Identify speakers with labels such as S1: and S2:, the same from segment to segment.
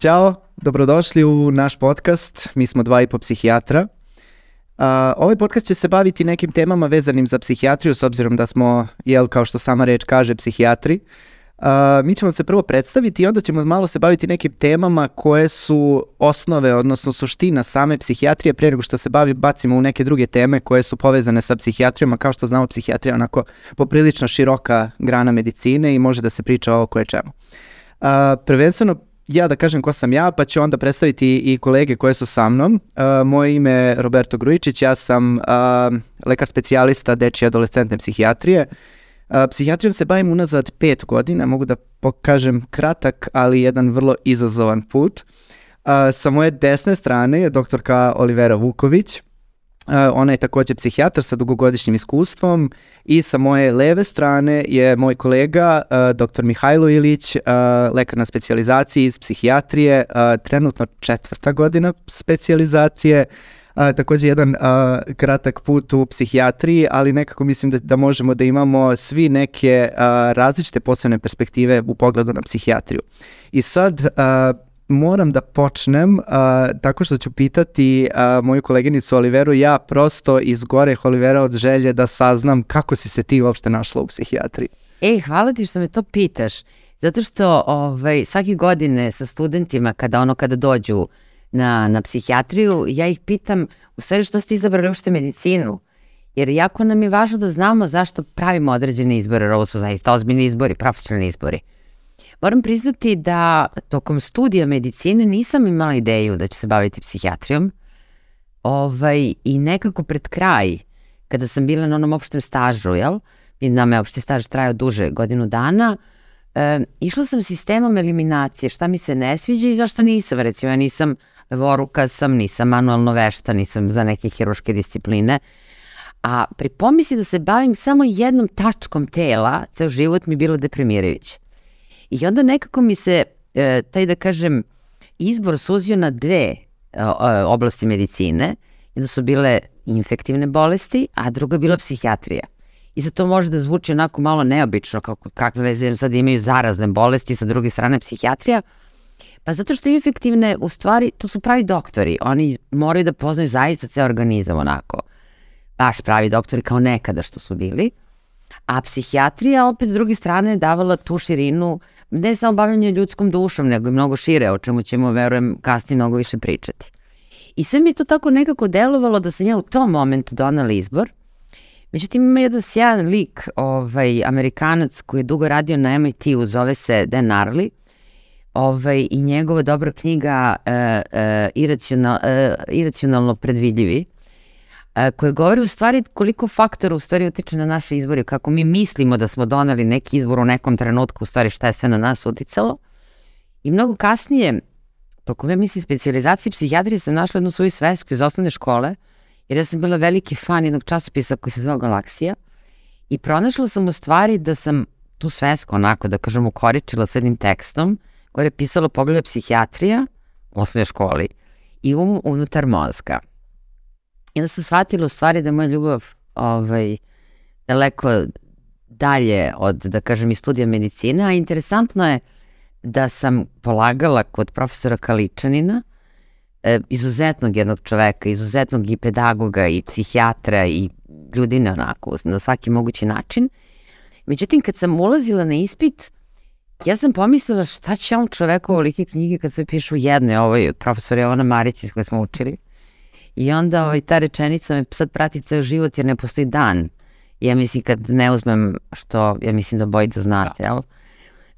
S1: Ćao, dobrodošli u naš podcast. Mi smo dva i po psihijatra. Uh, ovaj podcast će se baviti nekim temama vezanim za psihijatriju, s obzirom da smo, jel, kao što sama reč kaže, psihijatri. Uh, mi ćemo se prvo predstaviti i onda ćemo malo se baviti nekim temama koje su osnove, odnosno suština same psihijatrije, pre nego što se bavi, bacimo u neke druge teme koje su povezane sa psihijatrijom, a kao što znamo psihijatrija je onako poprilično široka grana medicine i može da se priča o koje čemu. Uh, prvenstveno ja da kažem ko sam ja, pa ću onda predstaviti i kolege koje su sa mnom. Uh, moje ime je Roberto Grujičić, ja sam uh, lekar specijalista dečje adolescentne psihijatrije. Uh, psihijatrijom se bavim unazad pet godina, mogu da pokažem kratak, ali jedan vrlo izazovan put. Uh, sa moje desne strane je doktorka Olivera Vuković, ona je takođe psihijatar sa dugogodišnjim iskustvom i sa moje leve strane je moj kolega uh, dr. Mihajlo Ilić, uh, lekar na specijalizaciji iz psihijatrije, trenutno četvrta godina specijalizacije, a, takođe jedan a, kratak put u psihijatriji, ali nekako mislim da, da možemo da imamo svi neke a, različite posebne perspektive u pogledu na psihijatriju. I sad a, moram da počnem uh, tako što ću pitati uh, moju koleginicu Oliveru, ja prosto iz gore Olivera od želje da saznam kako si se ti uopšte našla u psihijatriji.
S2: Ej, hvala ti što me to pitaš, zato što ovaj, svake godine sa studentima, kada ono kada dođu na, na psihijatriju, ja ih pitam, u stvari što ste izabrali uopšte medicinu? Jer jako nam je važno da znamo zašto pravimo određene izbore, ovo su zaista ozbiljni izbori, profesionalni izbori. Moram priznati da tokom studija medicine nisam imala ideju da ću se baviti psihijatrijom. Ovaj, I nekako pred kraj, kada sam bila na onom opštem stažu, jel? I nam je opšti staž trajao duže, godinu dana, e, išla sam sistemom eliminacije, šta mi se ne sviđa i zašto nisam. Recimo, ja nisam voruka sam, nisam manualno vešta, nisam za neke hiruške discipline. A pri pomisli da se bavim samo jednom tačkom tela, ceo život mi bilo deprimirajuće. I onda nekako mi se, e, taj da kažem, izbor suzio na dve e, oblasti medicine. Jedno su bile infektivne bolesti, a druga je bila psihijatrija. I za to može da zvuči onako malo neobično, kako, kakve veze sad imaju zarazne bolesti, sa druge strane psihijatrija. Pa zato što infektivne, u stvari, to su pravi doktori. Oni moraju da poznaju zaista ceo organizam onako. Baš pravi doktori kao nekada što su bili. A psihijatrija opet s druge strane davala tu širinu ne samo bavljanje ljudskom dušom, nego i mnogo šire, o čemu ćemo, verujem, kasnije mnogo više pričati. I sve mi je to tako nekako delovalo da sam ja u tom momentu donala izbor. Međutim, ima jedan sjajan lik, ovaj, amerikanac koji je dugo radio na MIT-u, zove se Dan Arley, ovaj, i njegova dobra knjiga uh, uh, iracional, uh, Iracionalno predvidljivi, koje govori u stvari koliko faktora u stvari utiče na naše izbore, kako mi mislimo da smo doneli neki izbor u nekom trenutku, u stvari šta je sve na nas uticalo. I mnogo kasnije, tokom ja mislim specializacije psihijatrije sam našla jednu svoju svesku iz osnovne škole, jer ja sam bila veliki fan jednog časopisa koji se zvao Galaksija i pronašla sam u stvari da sam tu svesku onako, da kažem, ukoričila s jednim tekstom koje je pisalo pogleda psihijatrija u osnovnoj školi i um unutar mozga. I onda sam shvatila u stvari da moja ljubav ovaj, daleko dalje od, da kažem, i studija medicine, a interesantno je da sam polagala kod profesora Kaličanina, e, izuzetnog jednog čoveka, izuzetnog i pedagoga i psihijatra i ljudine onako na svaki mogući način. Međutim, kad sam ulazila na ispit, ja sam pomislila šta će on čoveku ovolike knjige kad sve pišu jedne, ovaj profesor Jovana Marić iz koje smo učili. I onda ovaj, ta rečenica me sad prati ceo život jer ne postoji dan. Ja mislim kad ne uzmem, što ja mislim da boj da znate, da. jel?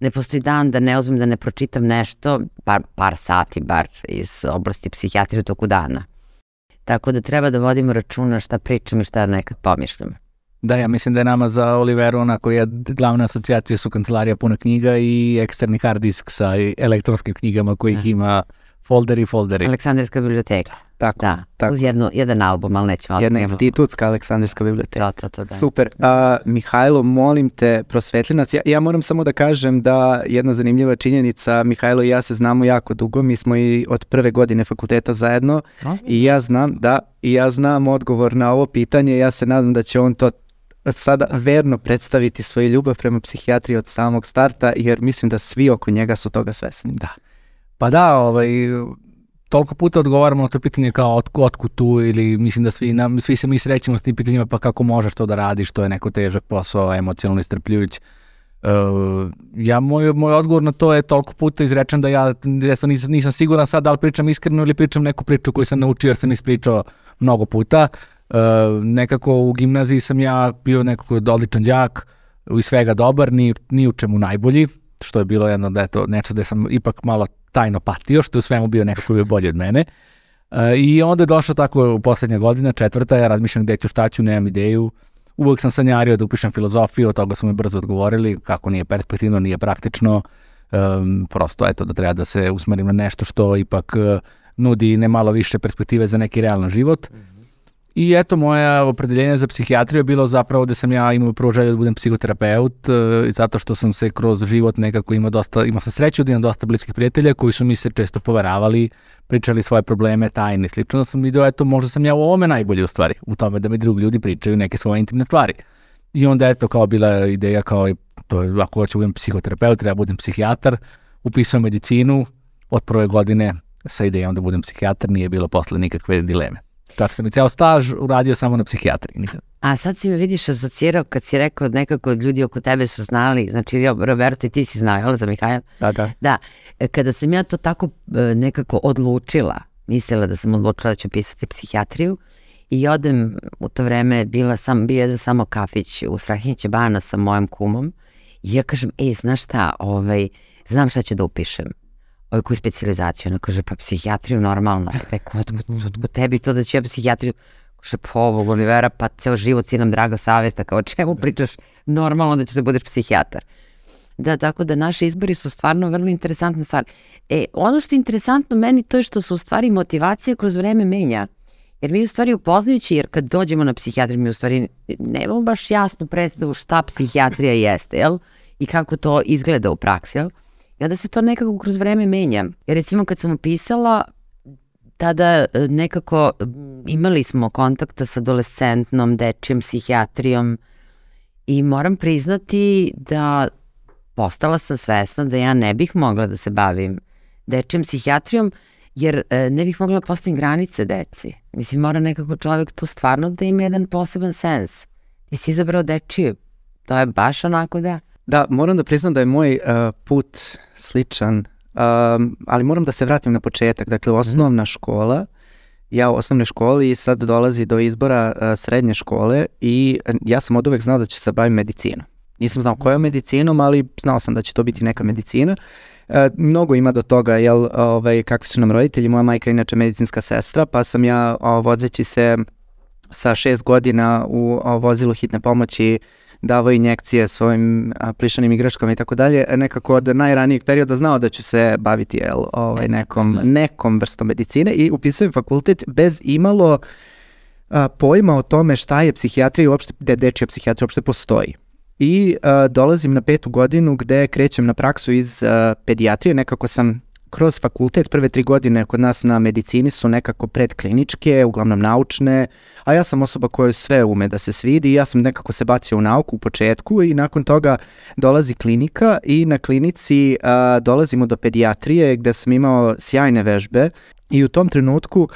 S2: Ne postoji dan da ne uzmem da ne pročitam nešto, par, par sati bar iz oblasti psihijatrije u toku dana. Tako da treba da vodimo računa šta pričam i šta nekad pomišljam.
S3: Da, ja mislim da je nama za Oliveru onako je glavna asocijacija su kancelarija puna knjiga i eksterni hard disk sa elektronskim knjigama kojih da. ima folderi, folderi.
S2: Aleksandrijska biblioteka.
S1: Tako,
S2: da,
S1: tako.
S2: uz jedno, jedan album, ali nećemo.
S1: Jedna institutska Aleksandrijska biblioteka.
S2: Da, to, to, da.
S1: Super. A, Mihajlo, molim te, prosvetli nas. Ja, ja moram samo da kažem da jedna zanimljiva činjenica, Mihajlo i ja se znamo jako dugo, mi smo i od prve godine fakulteta zajedno no? i ja znam, da, i ja znam odgovor na ovo pitanje, ja se nadam da će on to sada verno predstaviti svoju ljubav prema psihijatriji od samog starta, jer mislim da svi oko njega su toga svesni.
S3: Da. Pa da, ovaj, toliko puta odgovaramo na to pitanje kao od, otkud tu ili mislim da svi, nam, svi se mi srećemo s tim pitanjima pa kako možeš to da radiš, to je neko težak posao, emocionalno istrpljujuć. Uh, ja, moj, moj odgovor na to je toliko puta izrečen da ja desno nisam, nisam siguran sad da li pričam iskreno ili pričam neku priču koju sam naučio jer sam ispričao mnogo puta. Uh, nekako u gimnaziji sam ja bio nekako odličan đak, i svega dobar, ni, ni u čemu najbolji, što je bilo jedno da je to nešto da sam ipak malo tajno patio, što je u svemu bio nekako bio bolji od mene. Uh, I onda je došlo tako u poslednja godina, četvrta, ja razmišljam gde ću, šta ću, nemam ideju. Uvek sam sanjario da upišem filozofiju, od toga su mi brzo odgovorili, kako nije perspektivno, nije praktično. Um, prosto, eto, da treba da se usmerim na nešto što ipak uh, nudi ne malo više perspektive za neki realan život. Mm. I eto, moja opredeljenje za psihijatriju je bilo zapravo da sam ja imao prvo želju da budem psihoterapeut, uh, zato što sam se kroz život nekako imao dosta, imao sam sreću da imam dosta bliskih prijatelja koji su mi se često poveravali, pričali svoje probleme, tajne i slično, da sam vidio, eto, možda sam ja u ovome najbolji u stvari, u tome da mi drugi ljudi pričaju neke svoje intimne stvari. I onda eto, kao bila ideja, kao, to je, ako hoću da budem psihoterapeut, treba da budem psihijatar, upisao medicinu od prve godine sa idejom da budem psihijatar, nije bilo posle nikakve dileme. Tako sam i ceo staž uradio samo na psihijatriji. Nikad.
S2: A sad si me vidiš asocirao kad si rekao nekako ljudi oko tebe su znali, znači Roberto i ti si znao, jel za Mihajla?
S1: Da, da.
S2: Da, e, kada sam ja to tako e, nekako odlučila, mislila da sam odlučila da ću pisati psihijatriju i odem u to vreme, bila sam, bio jedan samo kafić u Strahinjiće bana sa mojom kumom i ja kažem, ej, znaš šta, ovaj, znam šta ću da upišem ovaj koju specializaciju, ona kaže, pa psihijatriju normalno. Rekao, otkud, tebi to da će ja psihijatriju? Kaže, pa ovog Olivera, pa ceo život si nam draga savjeta, kao čemu pričaš normalno da ćeš da budeš psihijatar. Da, tako da naši izbori su stvarno vrlo interesantna stvar. E, ono što je interesantno meni to je što se u stvari motivacija kroz vreme menja. Jer mi u stvari upoznajući, jer kad dođemo na psihijatriju, mi u stvari nemamo baš jasnu predstavu šta psihijatrija jeste, jel? I kako to izgleda u praksi, jel? I onda se to nekako kroz vreme menja. Jer recimo kad sam upisala, tada e, nekako imali smo kontakta sa adolescentnom, dečijom psihijatrijom i moram priznati da postala sam svesna da ja ne bih mogla da se bavim dečijom psihijatrijom, jer e, ne bih mogla da postavim granice deci. Mislim, mora nekako čovek tu stvarno da ima jedan poseban sens. Ti si izabrao dečiju. To je baš onako da...
S1: Da, moram da priznam da je moj uh, put sličan, um, ali moram da se vratim na početak. Dakle, mhm. osnovna škola, ja u osnovnoj školi i sad dolazi do izbora uh, srednje škole i ja sam od uvek znao da ću se bavim medicinom. Nisam znao kojom medicinom, ali znao sam da će to biti neka medicina. Uh, mnogo ima do toga, jel, ovaj, kakvi su nam roditelji. Moja majka je inače medicinska sestra, pa sam ja uh, vozeći se sa šest godina u uh, vozilu hitne pomoći davao injekcije svojim a, plišanim igračkama i tako dalje, nekako od najranijeg perioda znao da ću se baviti jel, ovaj, nekom, nekom vrstom medicine i upisujem fakultet bez imalo a, pojma o tome šta je psihijatrija i uopšte, gde dečija psihijatrija uopšte postoji. I a, dolazim na petu godinu gde krećem na praksu iz a, pedijatrije, nekako sam kroz fakultet prve tri godine kod nas na medicini su nekako predkliničke, uglavnom naučne, a ja sam osoba koja sve ume da se svidi i ja sam nekako se bacio u nauku u početku i nakon toga dolazi klinika i na klinici a, dolazimo do pedijatrije gde sam imao sjajne vežbe i u tom trenutku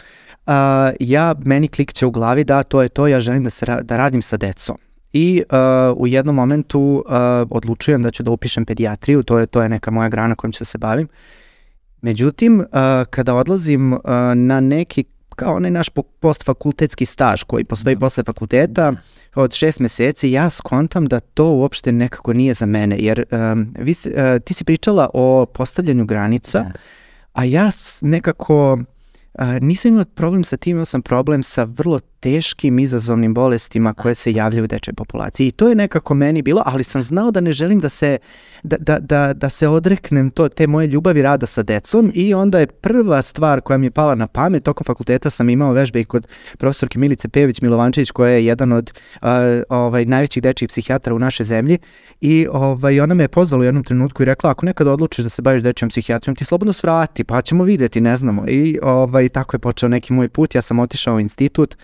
S1: a, ja, meni klikće u glavi da to je to, ja želim da, se, da radim sa decom i uh, u jednom momentu uh, odlučujem da ću da upišem pedijatriju, to je to je neka moja grana kojom ću da se bavim. Međutim, uh, kada odlazim uh, na neki kao onaj naš postfakultetski staž koji postoji da. posle fakulteta od šest meseci, ja skontam da to uopšte nekako nije za mene, jer um, vi, uh, ti si pričala o postavljanju granica, da. a ja nekako A, nisam imao problem sa tim, imao sam problem sa vrlo teškim izazovnim bolestima koje se javljaju u dečoj populaciji. I to je nekako meni bilo, ali sam znao da ne želim da se, da, da, da, da se odreknem to, te moje ljubavi rada sa decom i onda je prva stvar koja mi je pala na pamet, tokom fakulteta sam imao vežbe i kod profesorke Milice Pević Milovančić koja je jedan od a, ovaj, najvećih dečjih psihijatra u našoj zemlji i ovaj, ona me je pozvala u jednom trenutku i rekla ako nekad odlučiš da se baviš dečjom psihijatrijom ti slobodno svrati pa ćemo videti, ne znamo. I ovaj, tako je počeo neki moj put, ja sam otišao u institut,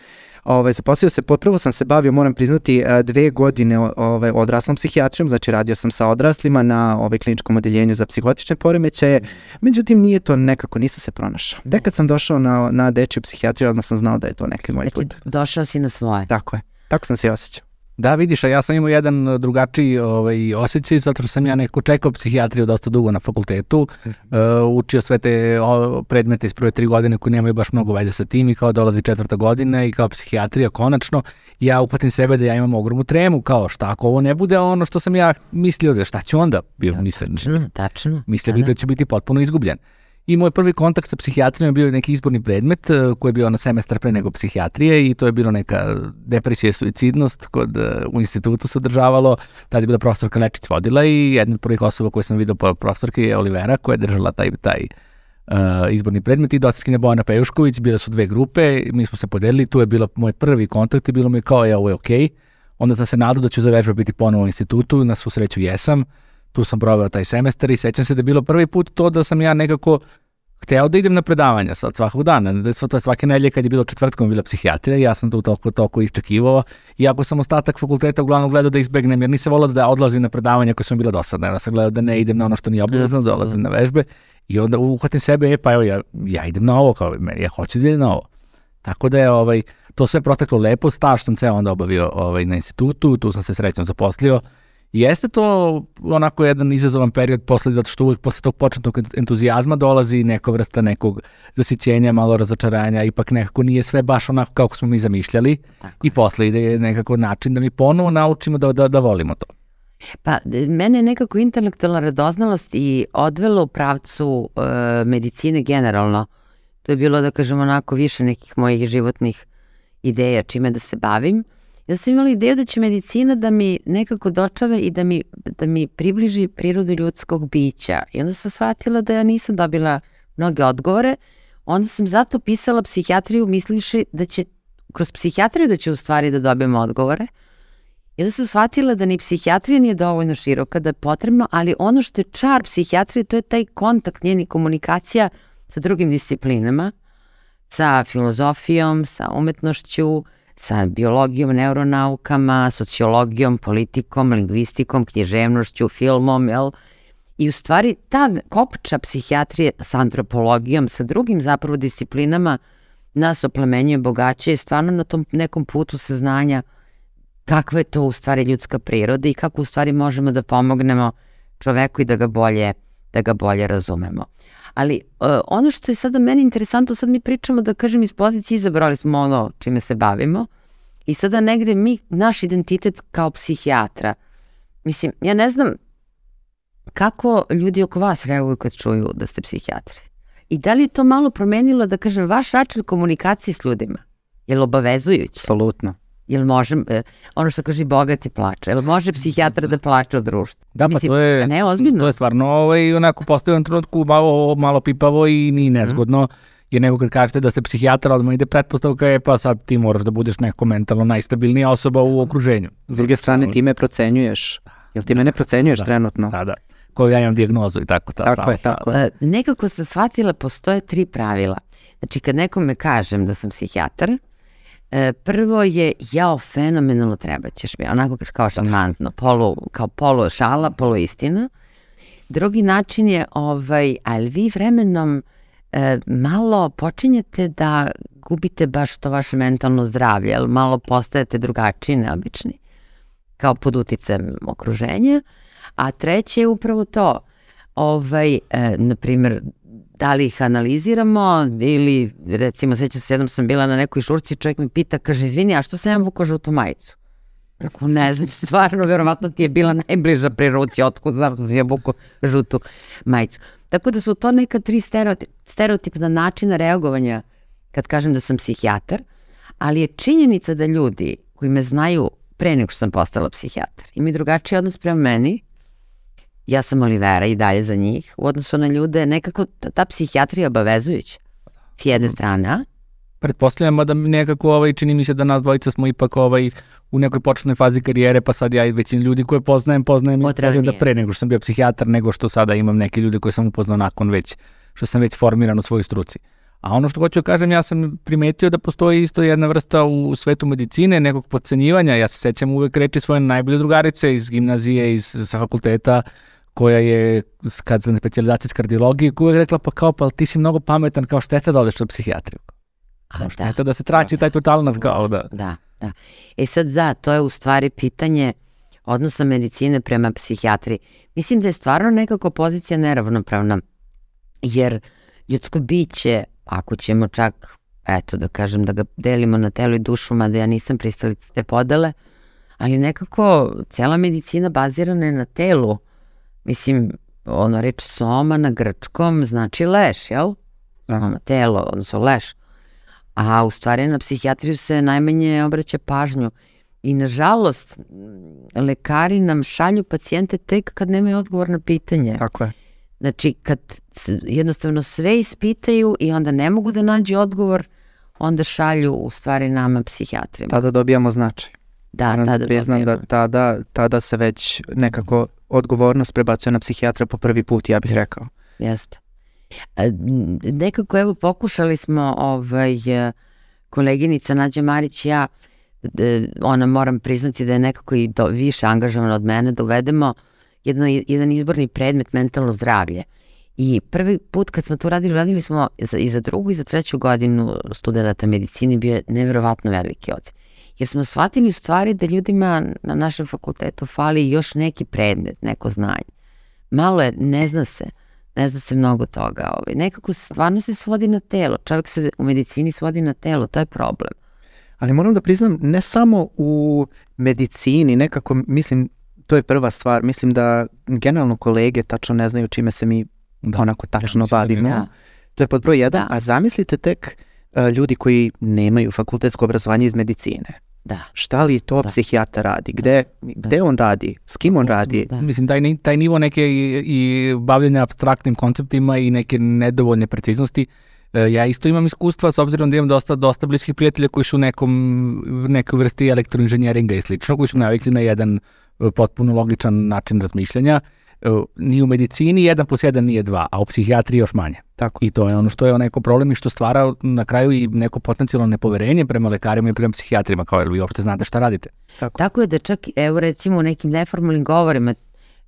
S1: Ovaj, zaposlio se, potpravo sam se bavio, moram priznati, e, dve godine ovaj, odraslom psihijatrijom, znači radio sam sa odraslima na ovaj, kliničkom odeljenju za psihotične poremećaje, međutim nije to nekako, nisam se pronašao. Tek kad sam došao na, na dečju psihijatriju, odmah sam znao da je to neki moj
S2: Znači,
S1: put.
S2: došao si na svoje.
S1: Tako je, tako sam se osjećao.
S3: Da, vidiš, a ja sam imao jedan uh, drugačiji ovaj, osjećaj, zato što sam ja neko čekao psihijatriju dosta dugo na fakultetu, uh, učio sve te o, predmete iz prve tri godine koji nemaju baš mnogo veze sa tim i kao dolazi četvrta godina i kao psihijatrija konačno, ja upatim sebe da ja imam ogromnu tremu, kao šta ako ovo ne bude ono što sam ja mislio, da šta ću onda? Bio, mislim,
S2: Tačno, tačno.
S3: Mislio
S2: Da,
S3: bih
S2: da.
S3: da ću biti potpuno izgubljen. I moj prvi kontakt sa psihijatrijom je bio neki izborni predmet eh, koji je bio na semestar pre nego psihijatrije i to je bilo neka depresija i suicidnost kod, eh, u institutu se održavalo. Tada je bila profesorka Lečić vodila i jedna od prvih osoba koju sam vidio po profesorke je Olivera koja je držala taj, taj uh, izborni predmet i docetkinja Bojana Pejušković, bile su dve grupe, mi smo se podelili, tu je bilo moj prvi kontakt i bilo mi kao, ja, ovo je okej. Onda sam se nadao da ću za vežba biti ponovo u institutu, na svu sreću jesam tu sam proveo taj semestar i sećam se da je bilo prvi put to da sam ja nekako hteo da idem na predavanja sad svakog dana, da to je svake nedelje kad je bilo četvrtkom bila psihijatrija, ja sam tu toliko, toliko iščekivao, iako sam ostatak fakulteta uglavnom gledao da izbegnem, jer nisam volao da odlazim na predavanja koje su mi bila dosadne, ja sam gledao da ne idem na ono što nije obavezno, da dolazim na vežbe i onda uhvatim sebe, e pa evo ja, ja idem na ovo, kao, meni, ja hoću da idem na ovo. Tako da je ovaj, to sve proteklo lepo, staž sam ceo onda obavio ovaj, na institutu, tu sam se srećno zaposlio, I Jeste to onako jedan izazovan period posle, zato što uvek posle tog početnog entuzijazma dolazi neka vrsta nekog zasićenja, malo razočaranja, ipak nekako nije sve baš onako kako smo mi zamišljali
S2: Tako
S3: i posle ide nekako način da mi ponovo naučimo da, da, da volimo to.
S2: Pa, mene je nekako intelektualna radoznalost i odvela u pravcu e, medicine generalno. To je bilo, da kažem, onako više nekih mojih životnih ideja čime da se bavim. Ja sam imala ideju da će medicina da mi nekako dočara i da mi, da mi približi prirodu ljudskog bića. I onda sam shvatila da ja nisam dobila mnoge odgovore. Onda sam zato pisala psihijatriju misliši da će kroz psihijatriju da će u stvari da dobijem odgovore. I onda sam shvatila da ni psihijatrija nije dovoljno široka, da je potrebno, ali ono što je čar psihijatrije, to je taj kontakt njeni komunikacija sa drugim disciplinama, sa filozofijom, sa umetnošću, sa biologijom, neuronaukama, sociologijom, politikom, lingvistikom, književnošću, filmom, jel? I u stvari ta kopča psihijatrije sa antropologijom, sa drugim zapravo disciplinama nas oplemenjuje, bogaćuje stvarno na tom nekom putu saznanja kakva je to u stvari ljudska priroda i kako u stvari možemo da pomognemo čoveku i da ga bolje, da ga bolje razumemo. Ali uh, ono što je sada meni interesantno, sad mi pričamo da kažem iz pozicije izabrali smo ono čime se bavimo i sada negde mi, naš identitet kao psihijatra, mislim, ja ne znam kako ljudi oko vas reaguju kad čuju da ste psihijatri. I da li je to malo promenilo, da kažem, vaš način komunikacije s ljudima? Je li obavezujući?
S1: Apsolutno.
S2: Jel može, e, ono što kaže bogati plače, jel može psihijatar da plače od društva?
S3: Da, pa
S2: Mislim,
S3: to je,
S2: a ne, ozbiljno.
S3: to je stvarno ovaj, onako postoje u trenutku malo, malo pipavo i ni nezgodno. Jer nego kad kažete da ste psihijatar, odmah ide pretpostavka je pa sad ti moraš da budeš neko mentalno najstabilnija osoba u okruženju.
S1: S druge strane, ti me procenjuješ. Jel ti mene procenjuješ
S3: Da.
S1: trenutno?
S3: Da, da. Koju ja imam dijagnozu i tako. Ta,
S1: Tako je, tako je.
S2: E, nekako sam shvatila, postoje tri pravila. Znači, kad nekome kažem da sam psihijatar, prvo je, jao, fenomenalno treba ćeš mi, onako kao šarmantno, polu, kao polu šala, polu istina. Drugi način je, ovaj, ali vi vremenom e, malo počinjete da gubite baš to vaše mentalno zdravlje, jer malo postajete drugačiji, neobični, kao pod uticajem okruženja. A treće je upravo to, ovaj, e, na primjer, da li ih analiziramo ili recimo sećam se jednom sam bila na nekoj šurci čovjek mi pita kaže izvini a što sam ja vukao žutu majicu Rekao, ne znam, stvarno, verovatno ti je bila najbliža pri ruci, otkud znam da je vukao žutu majicu. Tako da su to neka tri stereotip, stereotipna načina reagovanja kad kažem da sam psihijatar, ali je činjenica da ljudi koji me znaju pre nego što sam postala psihijatar imaju drugačiji odnos prema meni, ja sam Olivera i dalje za njih, u odnosu na ljude, nekako ta, ta psihijatrija obavezujuća. S jedne strane, a?
S3: Pretpostavljamo da nekako ovaj, čini mi se da nas dvojica smo ipak ovaj, u nekoj početnoj fazi karijere, pa sad ja i većinu ljudi koje poznajem, poznajem perioda
S2: ranije.
S3: pre nego što sam bio psihijatar, nego što sada imam neke ljude koje sam upoznao nakon već, što sam već formiran u svojoj struci. A ono što hoću da kažem, ja sam primetio da postoji isto jedna vrsta u svetu medicine, nekog podcenjivanja. Ja se sećam uvek reči svoje najbolje drugarice iz gimnazije, iz sa fakulteta, koja je, kad sam specializaciji iz kardiologije, uvek rekla, pa kao, pa ti si mnogo pametan, kao šteta da odeš u psihijatriju. Kao šteta da se trači taj totalnac, kao da.
S2: Da, da. E sad da, to je u stvari pitanje odnosa medicine prema psihijatriji. Mislim da je stvarno nekako pozicija neravnopravna, jer ljudsko biće, ako ćemo čak, eto da kažem, da ga delimo na telo i dušu, mada ja nisam pristalica te podele, ali nekako cela medicina bazirana je na telu. Mislim, ono reč soma na grčkom znači leš, jel? Da. Telo, odnosno leš. A u stvari na psihijatriju se najmanje obraća pažnju. I nažalost, lekari nam šalju pacijente tek kad nemaju odgovor na pitanje.
S1: Tako je.
S2: Znači, kad jednostavno sve ispitaju i onda ne mogu da nađu odgovor, onda šalju u stvari nama psihijatrima.
S1: Tada dobijamo značaj.
S2: Da, Moram tada
S1: priznam da da tada, tada se već nekako odgovornost prebacuje na psihijatra po prvi put, ja bih rekao.
S2: Jeste. A, nekako evo pokušali smo ovaj, e, koleginica Nađa Marić i ja, e, ona moram priznati da je nekako i do, više angažovana od mene, da uvedemo jedno, jedan izborni predmet mentalno zdravlje. I prvi put kad smo to radili, radili smo za, i za drugu i za treću godinu studenta medicine bio je neverovatno veliki odziv. Jer smo shvatili u stvari da ljudima na našem fakultetu fali još neki predmet, neko znanje. Malo je, ne zna se, ne zna se mnogo toga. Ovaj. Nekako se, stvarno se svodi na telo. Čovjek se u medicini svodi na telo, to je problem.
S1: Ali moram da priznam, ne samo u medicini, nekako mislim, to je prva stvar, mislim da generalno kolege tačno ne znaju čime se mi da. onako tačno bavimo.
S2: da.
S1: To je pod broj jedan,
S2: Da.
S1: a zamislite tek uh, ljudi koji nemaju fakultetsko obrazovanje iz medicine.
S2: Da.
S1: Šta li to
S2: Da.
S1: psihijatar radi? Gde, gde on radi? S kim on radi?
S2: Da.
S3: Mislim, taj, taj nivo neke i, i bavljenja abstraktnim konceptima i neke nedovoljne preciznosti, e, ja isto imam iskustva s obzirom da imam dosta, dosta bliskih prijatelja koji su u nekom, nekoj vrsti elektroinženjeringa i slično, koji su navikli na jedan e, potpuno logičan način razmišljanja. E, Ni u medicini 1 plus 1 nije 2, a u psihijatriji još manje.
S1: Tako.
S3: I to je ono što je neko problem i što stvara na kraju i neko potencijalno nepoverenje prema lekarima i prema psihijatrima, kao jer vi uopšte znate šta radite.
S1: Tako.
S2: Tako je da čak, evo recimo u nekim neformalnim govorima,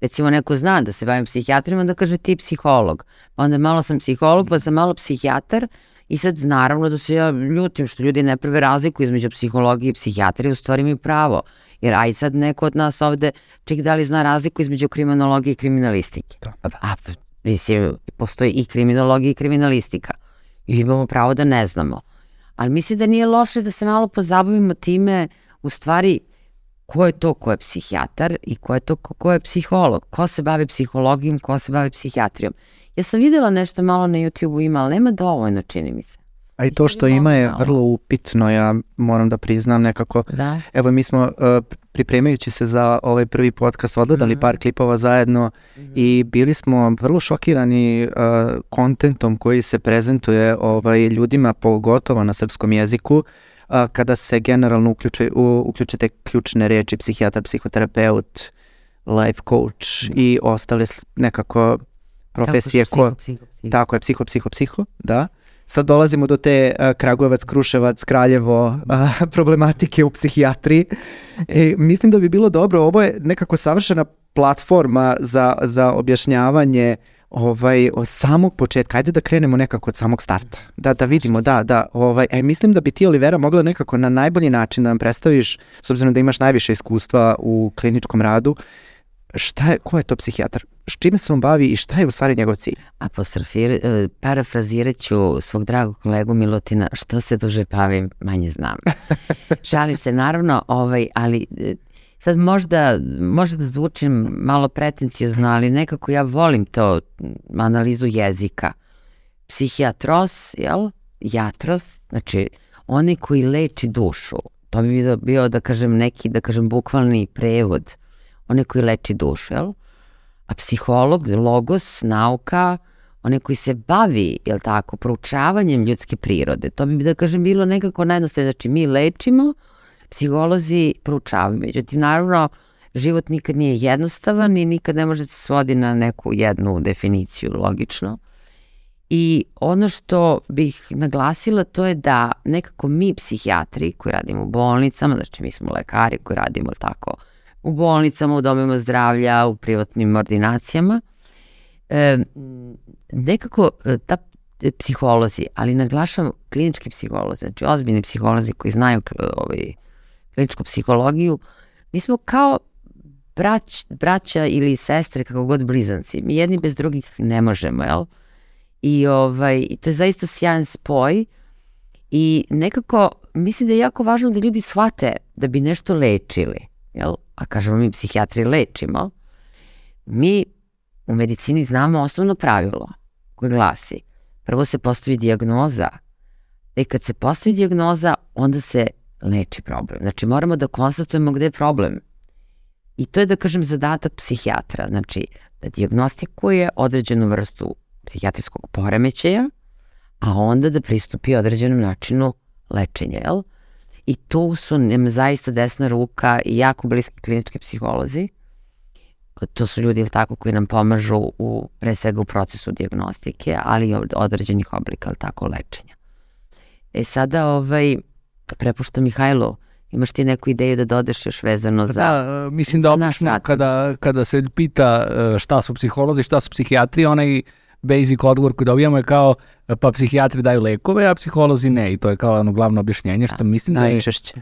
S2: recimo neko zna da se bavim psihijatrima, da kaže ti psiholog. Pa onda malo sam psiholog, pa sam malo psihijatar i sad naravno da se ja ljutim što ljudi ne prave razliku između psihologije i psihijatrije, u stvari mi pravo. Jer aj sad neko od nas ovde, ček da li zna razliku između kriminologije i kriminalistike.
S1: Da.
S2: A, mislim, postoji i kriminologija i kriminalistika. I imamo pravo da ne znamo. Ali mislim da nije loše da se malo pozabavimo time, u stvari, ko je to ko je psihijatar i ko je to ko, ko je psiholog, ko se bavi psihologijom, ko se bavi psihijatrijom. Ja sam videla nešto malo na YouTube-u ima, ali nema dovoljno, čini mi se.
S1: A i to što ima je vrlo upitno, ja moram da priznam nekako.
S2: Da.
S1: Evo mi smo uh, pripremajući se za ovaj prvi podcast odgledali
S2: Mhm.
S1: par klipova zajedno i bili smo vrlo šokirani uh, kontentom koji se prezentuje ovaj, ljudima pogotovo na srpskom jeziku uh, kada se generalno uključe, u, uključite ključne reči psihijatar, psihoterapeut, life coach i ostale nekako profesije
S2: Kako
S1: ko,
S2: psiho, psiho, psiho.
S1: Tako je, psiho, psiho, psiho, da. Sad dolazimo do te uh, Kragujevac, Kruševac, Kraljevo uh, problematike u psihijatriji. E, mislim da bi bilo dobro, ovo je nekako savršena platforma za, za objašnjavanje ovaj, od samog početka. Ajde da krenemo nekako od samog starta. Da, da vidimo, da, da. Ovaj, e, mislim da bi ti, Olivera, mogla nekako na najbolji način da nam predstaviš, s obzirom da imaš najviše iskustva u kliničkom radu, šta je, ko je to psihijatar? S čime se on bavi i šta je u stvari njegov cilj?
S2: Apostrofir, e, parafrazirat ću svog dragog kolegu Milutina, što se duže bavim, manje znam. Šalim se naravno, ovaj, ali e, sad možda, možda da zvučim malo pretencijozno, ali nekako ja volim to analizu jezika. Psihijatros, jel? Jatros, znači onaj koji leči dušu. To bi bio, bio da kažem neki, da kažem bukvalni prevod. Onaj koji leči dušu, jel? A psiholog, logos, nauka, onaj koji se bavi, jel tako, proučavanjem ljudske prirode. To bi, da kažem, bilo nekako najjednostavnije. Znači, mi lečimo, psiholozi proučavaju. Međutim, naravno, život nikad nije jednostavan i nikad ne može da se svodi na neku jednu definiciju, logično. I ono što bih naglasila to je da nekako mi psihijatri koji radimo u bolnicama, znači mi smo lekari koji radimo tako u bolnicama, u domima zdravlja, u privatnim ordinacijama, e, nekako e, ta e, psiholozi, ali naglašam klinički psiholozi, znači ozbiljni psiholozi koji znaju ovaj, kliničku psihologiju, mi smo kao brać, braća ili sestre, kako god blizanci. Mi jedni bez drugih ne možemo, jel? I ovaj, to je zaista sjajan spoj i nekako mislim da je jako važno da ljudi shvate da bi nešto lečili, jel? A kažemo mi psihijatri lečimo, mi u medicini znamo osnovno pravilo koje glasi prvo se postavi dijagnoza i kad se postavi dijagnoza onda se leči problem. Znači moramo da konstatujemo gde je problem. I to je da kažem zadatak psihijatra, znači da diagnostikuje određenu vrstu psihijatrijskog poremećaja, a onda da pristupi određenom načinu lečenja, jel? I tu su nam zaista desna ruka i jako bliski klinički psiholozi. To su ljudi, tako, koji nam pomažu u, pre svega u procesu diagnostike, ali i određenih oblika, tako, lečenja. E sada, ovaj, prepuštam Mihajlu, imaš ti neku ideju da dodeš još vezano za...
S3: Da, mislim da obično kada, kada se pita e, šta su psiholozi, šta su psihijatri, onaj basic odgovor koji dobijamo je kao pa psihijatri daju lekove, a psiholozi ne i to je kao ono glavno objašnjenje što da, mislim
S1: da je... Najčešće.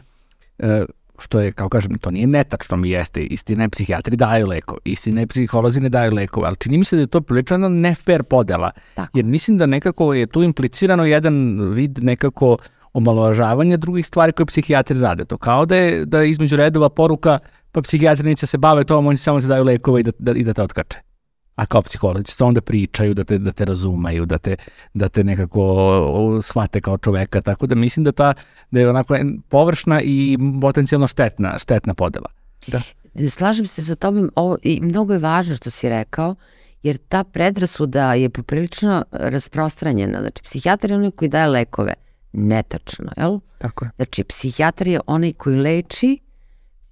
S3: E, što je, kao kažem, to nije netačno mi jeste, istina je psihijatri daju lekove, istina je psiholozi ne daju lekove, ali čini mi se da je to prilično ne fair podela, Tako. jer mislim da nekako je tu implicirano jedan vid nekako omalovažavanja drugih stvari koje psihijatri rade. To kao da je, da je između redova poruka pa psihijatri neće se bave tom, oni samo se daju lekove i da, da, i da te otkače a kao psiholozi se onda pričaju, da te, da te razumeju, da te, da te nekako shvate kao čoveka, tako da mislim da, ta, da je onako površna i potencijalno štetna, štetna podela.
S2: Da. Slažem se sa tobom, ovo, i mnogo je važno što si rekao, jer ta predrasuda je poprilično rasprostranjena. Znači, psihijatar je onaj koji daje lekove. Netačno, jel?
S1: Tako je.
S2: Znači, psihijatar je onaj koji leči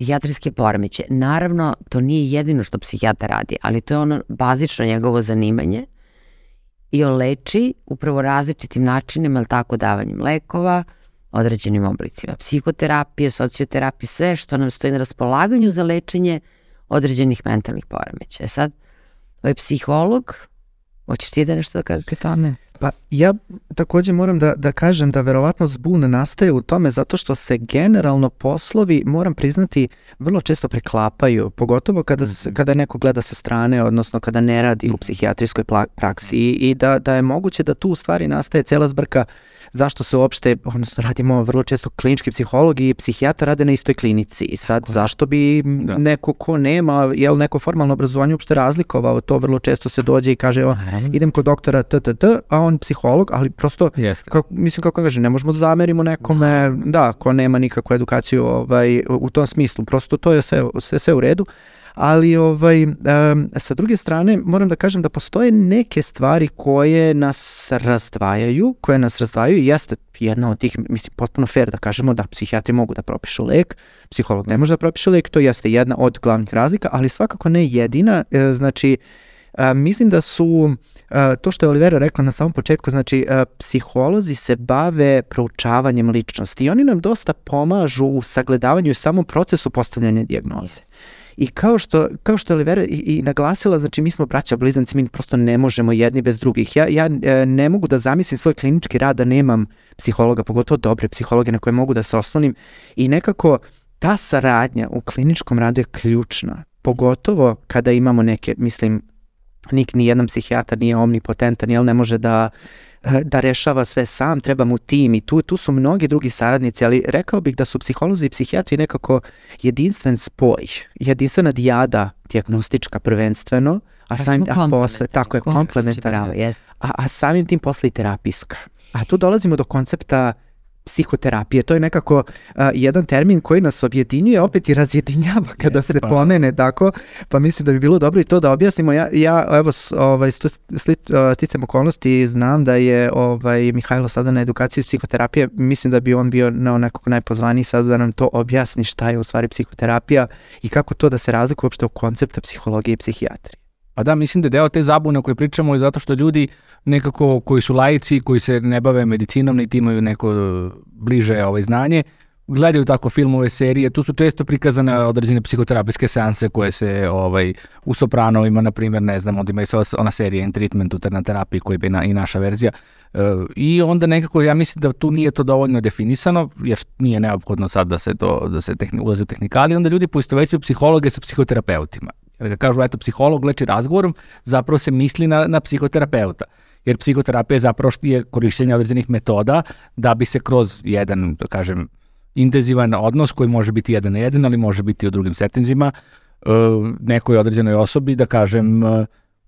S2: psihijatrijske poremeće. Naravno, to nije jedino što psihijatar radi, ali to je ono bazično njegovo zanimanje i on leči upravo različitim načinima, ali tako davanjem lekova, određenim oblicima psihoterapije, socioterapije, sve što nam stoji na raspolaganju za lečenje određenih mentalnih poremeća. Sad, ovaj psiholog, hoćeš ti da nešto da kažeš tome?
S1: Pa ja takođe moram da, da kažem da verovatno zbun nastaje u tome zato što se generalno poslovi, moram priznati, vrlo često preklapaju, pogotovo kada, se, mhm. kada neko gleda sa strane, odnosno kada ne radi u psihijatrijskoj praksi i, i da, da je moguće da tu u stvari nastaje cela zbrka zašto se uopšte, odnosno radimo vrlo često klinički psihologi i psihijatra rade na istoj klinici. I sad Tako. zašto bi da. neko ko nema, jel neko formalno obrazovanje uopšte razlikovao? To, vrlo često se dođe i kaže evo, idem kod doktora TTT, a on psiholog, ali prosto, kako, mislim kako kaže, ne možemo da zamerimo nekome, da, ko nema nikakvu edukaciju ovaj, u tom smislu, prosto to je sve, sve, sve u redu ali ovaj, um, sa druge strane moram da kažem da postoje neke stvari koje nas razdvajaju, koje nas razdvajaju i jeste jedna od tih, mislim, potpuno fair da kažemo da psihijatri mogu da propišu lek, psiholog ne može da propiše lek, to jeste jedna od glavnih razlika, ali svakako ne jedina, e, znači, a, mislim da su a, to što je Olivera rekla na samom početku, znači a, psiholozi se bave proučavanjem ličnosti i oni nam dosta pomažu u sagledavanju i samom procesu postavljanja dijagnoze. I kao što, kao što je Olivera i, i naglasila, znači mi smo braća blizanci, mi prosto ne možemo jedni bez drugih. Ja, ja e, ne mogu da zamislim svoj klinički rad da nemam psihologa, pogotovo dobre psihologe na koje mogu da se oslonim i nekako ta saradnja u kliničkom radu je ključna, pogotovo kada imamo neke, mislim, nik ni jedan psihijatar nije omnipotentan, jel ne može da Eh, da rešava sve sam, treba mu tim i tu, tu su mnogi drugi saradnici, ali rekao bih da su psiholozi i psihijatri nekako jedinstven spoj, jedinstvena dijada diagnostička prvenstveno, a samim, a posle, tako je, komplementarna, a, a samim tim posle i terapijska. A tu dolazimo do koncepta psihoterapije. To je nekako uh, jedan termin koji nas objedinjuje, opet i razjedinjava kada Jeste, se pa. pomene tako, pa mislim da bi bilo dobro i to da objasnimo. Ja, ja evo, ovaj, sticam okolnosti znam da je ovaj, Mihajlo sada na edukaciji iz psihoterapije, mislim da bi on bio na nekako najpozvaniji sada da nam to objasni šta je u stvari psihoterapija i kako to da se razlikuje uopšte od koncepta psihologije i psihijatrije.
S3: Pa da, mislim da je deo te zabune o kojoj pričamo je zato što ljudi nekako koji su laici, koji se ne bave medicinom, niti imaju neko bliže ovaj, znanje, gledaju tako filmove, serije, tu su često prikazane određene psihoterapijske seanse koje se ovaj, u Sopranovima, na primjer, ne znam, onda ima i ona serija In Treatment, na terapiji koja je na, i naša verzija. E, I onda nekako, ja mislim da tu nije to dovoljno definisano, jer nije neophodno sad da se to, da se tehni, ulazi u tehnikali, onda ljudi poistovećuju psihologe sa psihoterapeutima. Jer ga kažu, eto, psiholog leči razgovorom, zapravo se misli na, na psihoterapeuta jer psihoterapija zapravo je korišćenje određenih metoda da bi se kroz jedan, da kažem, intenzivan odnos koji može biti jedan na jedan, ali može biti u drugim settinzima, e, nekoj određenoj osobi, da kažem, e,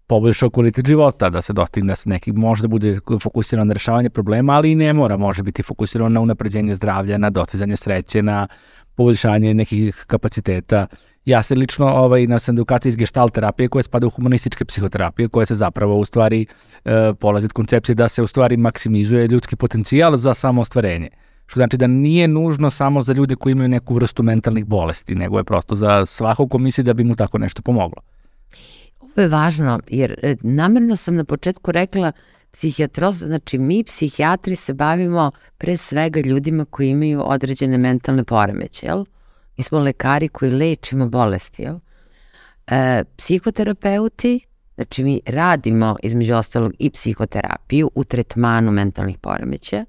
S3: poboljšao kvalitet života, da se dostigne da se neki možda bude fokusiran na rešavanje problema, ali i ne mora, može biti fokusiran na unapređenje zdravlja, na dostizanje sreće, na poboljšanje nekih kapaciteta. Ja se lično ovaj, na edukaciji iz gestalt terapije koja spada u humanističke psihoterapije, koja se zapravo u stvari e, polazi od koncepcije da se u stvari maksimizuje ljudski potencijal za samo ostvarenje. Što znači da nije nužno samo za ljude koji imaju neku vrstu mentalnih bolesti, nego je prosto za svakog ko misli da bi mu tako nešto pomoglo.
S2: Ovo je važno, jer e, namerno sam na početku rekla psihijatros, znači mi psihijatri se bavimo pre svega ljudima koji imaju određene mentalne poremeće, jel? Mi smo lekari koji lečimo bolesti, jel? E, psihoterapeuti, znači mi radimo između ostalog i psihoterapiju u tretmanu mentalnih poremeća,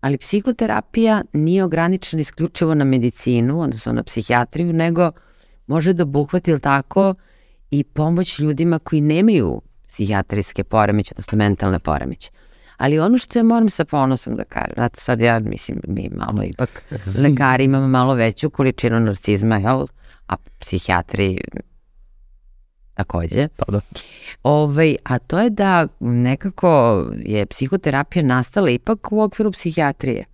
S2: ali psihoterapija nije ograničena isključivo na medicinu, odnosno na psihijatriju, nego može da obuhvati, ili tako, i pomoć ljudima koji nemaju psihijatrijske poremeće, odnosno mentalne poremeće. Ali ono što ja moram sa ponosom da kažem, znate sad ja mislim mi malo ipak lekari imamo malo veću količinu narcizma, jel? a psihijatri takođe.
S3: Pa da.
S2: Ovaj, a to je da nekako je psihoterapija nastala ipak u okviru psihijatrije.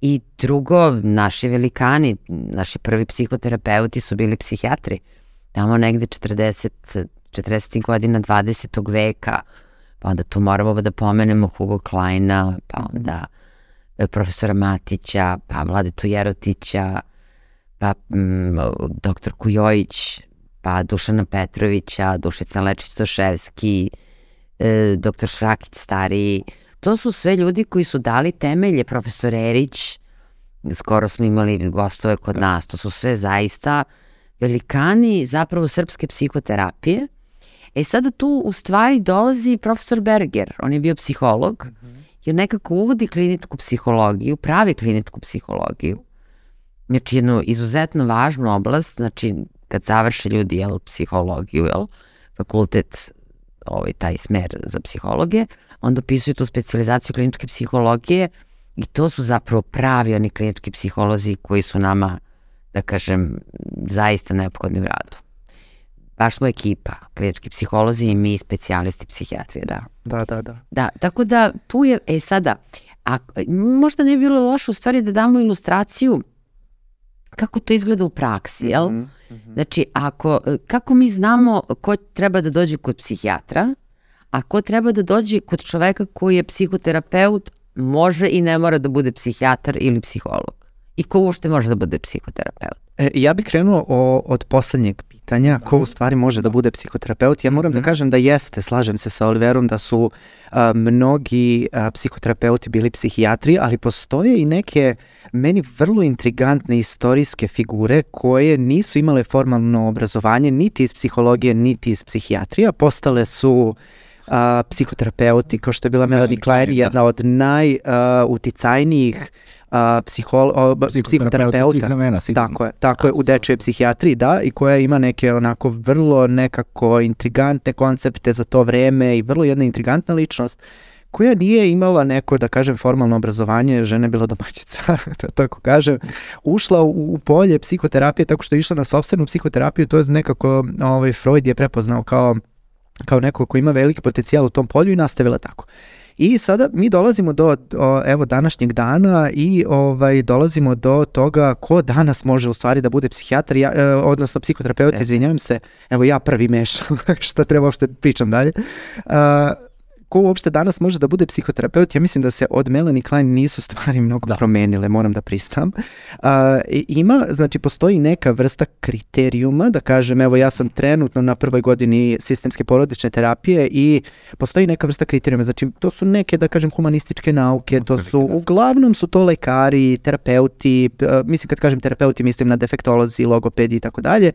S2: I drugo, naši velikani, naši prvi psihoterapeuti su bili psihijatri. Tamo negde 40, 40. godina 20. veka, pa onda tu moramo da pomenemo Hugo Kleina, pa onda e, profesora Matića, pa Vladetu Jerotića, pa mm, doktor Kujojić, pa Dušana Petrovića, Dušica Lečić-Toševski, e, doktor Šrakić stariji, to su sve ljudi koji su dali temelje, profesor Erić, skoro smo imali gostove kod da. nas, to su sve zaista velikani zapravo srpske psihoterapije. E sada tu u stvari dolazi profesor Berger, on je bio psiholog, mm -hmm. jer nekako uvodi kliničku psihologiju, pravi kliničku psihologiju, znači jednu izuzetno važnu oblast, znači kad završe ljudi jel, psihologiju, jel, fakultet, ovaj, taj smer za psihologe, onda upisuju tu specializaciju kliničke psihologije i to su zapravo pravi oni klinički psiholozi koji su nama, da kažem, zaista neophodni u radu. Baš smo ekipa, klinički psiholozi i mi specijalisti psihijatrije, da.
S1: Da, da, da.
S2: Da, tako da tu je, e sada, a možda ne bi bilo loše u stvari da damo ilustraciju kako to izgleda u praksi, jel? Mm -hmm. Znači, ako, kako mi znamo ko treba da dođe kod psihijatra, a ko treba da dođe kod čoveka koji je psihoterapeut, može i ne mora da bude psihijatar ili psiholog. I ko uopšte može da bude psihoterapeut?
S1: E, ja bih krenuo o, od poslednjeg pitanja, ko u stvari može da bude psihoterapeut. Ja moram da mhm. kažem da jeste, slažem se sa Oliverom, da su a, mnogi a, psihoterapeuti bili psihijatri, ali postoje i neke meni vrlo intrigantne istorijske figure koje nisu imale formalno obrazovanje niti iz psihologije, niti iz psihijatrija. Postale su a, psihoterapeuti, kao što je bila Melanie Klein, jedna od najuticajnijih uh, a, psihol, o, psihoterapeuta.
S3: Vremena,
S1: tako je, tako je, u dečoj psihijatriji, da, i koja ima neke onako vrlo nekako intrigantne koncepte za to vreme i vrlo jedna intrigantna ličnost koja nije imala neko, da kažem, formalno obrazovanje, žena je bila domaćica, da tako kažem, ušla u, u polje psihoterapije tako što je išla na sobstvenu psihoterapiju, to je nekako, ovaj, Freud je prepoznao kao kao neko ko ima veliki potencijal u tom polju i nastavila tako. I sada mi dolazimo do o, evo današnjeg dana i ovaj dolazimo do toga ko danas može u stvari da bude psihijatar, ja, e, odnosno psihoterapeut, e. izvinjavam se. Evo ja prvi mešam šta treba uopšte pričam dalje. Uh, ko uopšte danas može da bude psihoterapeut, ja mislim da se od Melanie Klein nisu stvari mnogo da. promenile, moram da pristam. Uh, ima, znači, postoji neka vrsta kriterijuma, da kažem, evo ja sam trenutno na prvoj godini sistemske porodične terapije i postoji neka vrsta kriterijuma, znači to su neke, da kažem, humanističke nauke, to su, uglavnom su to lekari, terapeuti, uh, mislim kad kažem terapeuti, mislim na defektolozi, logopedi i tako dalje,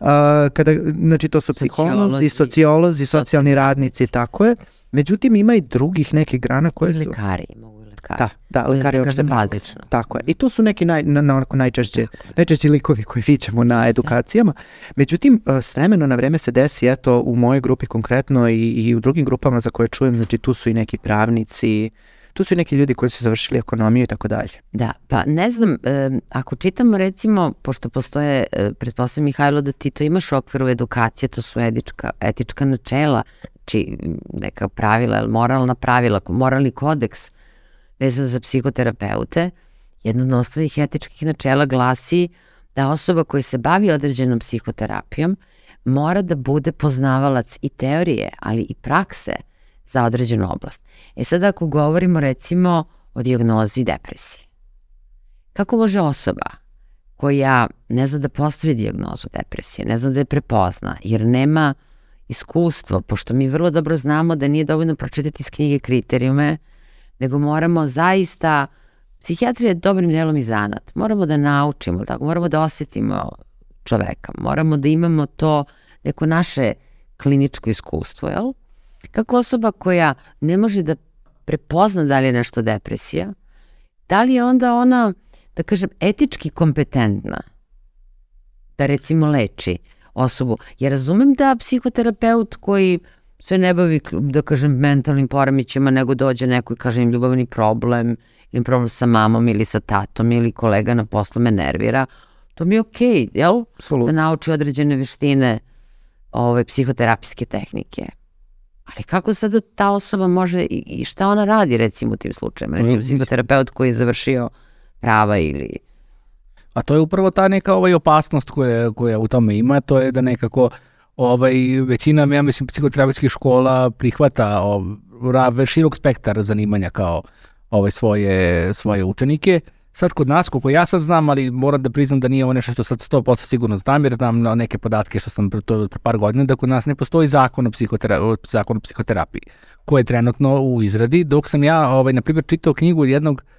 S1: Uh, kada, znači to su psiholozi, sociolozi, socijalni radnici, tako je. Međutim, ima i drugih nekih grana koje su...
S2: Lekari, mogu lekari.
S1: Da, da, lekari opšte bazično. Tako je. I to su neki naj, na, na, onako najčešće, najčešće likovi koje viđamo na edukacijama. Međutim, s vremena na vreme se desi, eto, u mojoj grupi konkretno i, i u drugim grupama za koje čujem, znači tu su i neki pravnici, tu su i neki ljudi koji su završili ekonomiju i tako dalje.
S2: Da, pa ne znam, e, ako čitamo recimo, pošto postoje, e, pretpostavljam Mihajlo da ti to imaš u okviru edukacije, to su etička, etička načela, či neka pravila, moralna pravila, moralni kodeks vezan za psihoterapeute, jedno od osnovnih etičkih načela glasi da osoba koja se bavi određenom psihoterapijom mora da bude poznavalac i teorije, ali i prakse za određenu oblast. E sad ako govorimo recimo o diagnozi depresije, kako može osoba koja ne zna da postavi diagnozu depresije, ne zna da je prepozna, jer nema iskustvo, pošto mi vrlo dobro znamo da nije dovoljno pročitati iz knjige kriterijume, nego moramo zaista, psihijatrija je dobrim delom i zanat, moramo da naučimo, tako, moramo da osetimo čoveka, moramo da imamo to neko naše kliničko iskustvo, jel? Kako osoba koja ne može da prepozna da li je nešto depresija, da li je onda ona, da kažem, etički kompetentna da recimo leči osobu. Ja razumem da psihoterapeut koji se ne bavi, da kažem, mentalnim poremećima, nego dođe neko i kaže im ljubavni problem, ili problem sa mamom ili sa tatom ili kolega na poslu me nervira, to mi je okej, okay, jel? Absolut. Da nauči određene veštine ove psihoterapijske tehnike. Ali kako sada ta osoba može i, i šta ona radi recimo u tim slučajima? Recimo psihoterapeut koji je završio prava ili...
S3: A to je upravo ta neka ovaj opasnost koja, koja u tome ima, to je da nekako ovaj, većina, ja mislim, psihoterapeutskih škola prihvata ovaj, širok spektar zanimanja kao ovaj, svoje, svoje učenike. Sad kod nas, koliko ja sad znam, ali moram da priznam da nije ovo nešto što sad 100% sigurno znam, jer znam na neke podatke što sam to pre par godina, da kod nas ne postoji zakon o, psihotera zakon o psihoterapiji, koji je trenutno u izradi, dok sam ja, ovaj, na primjer, čitao knjigu jednog e,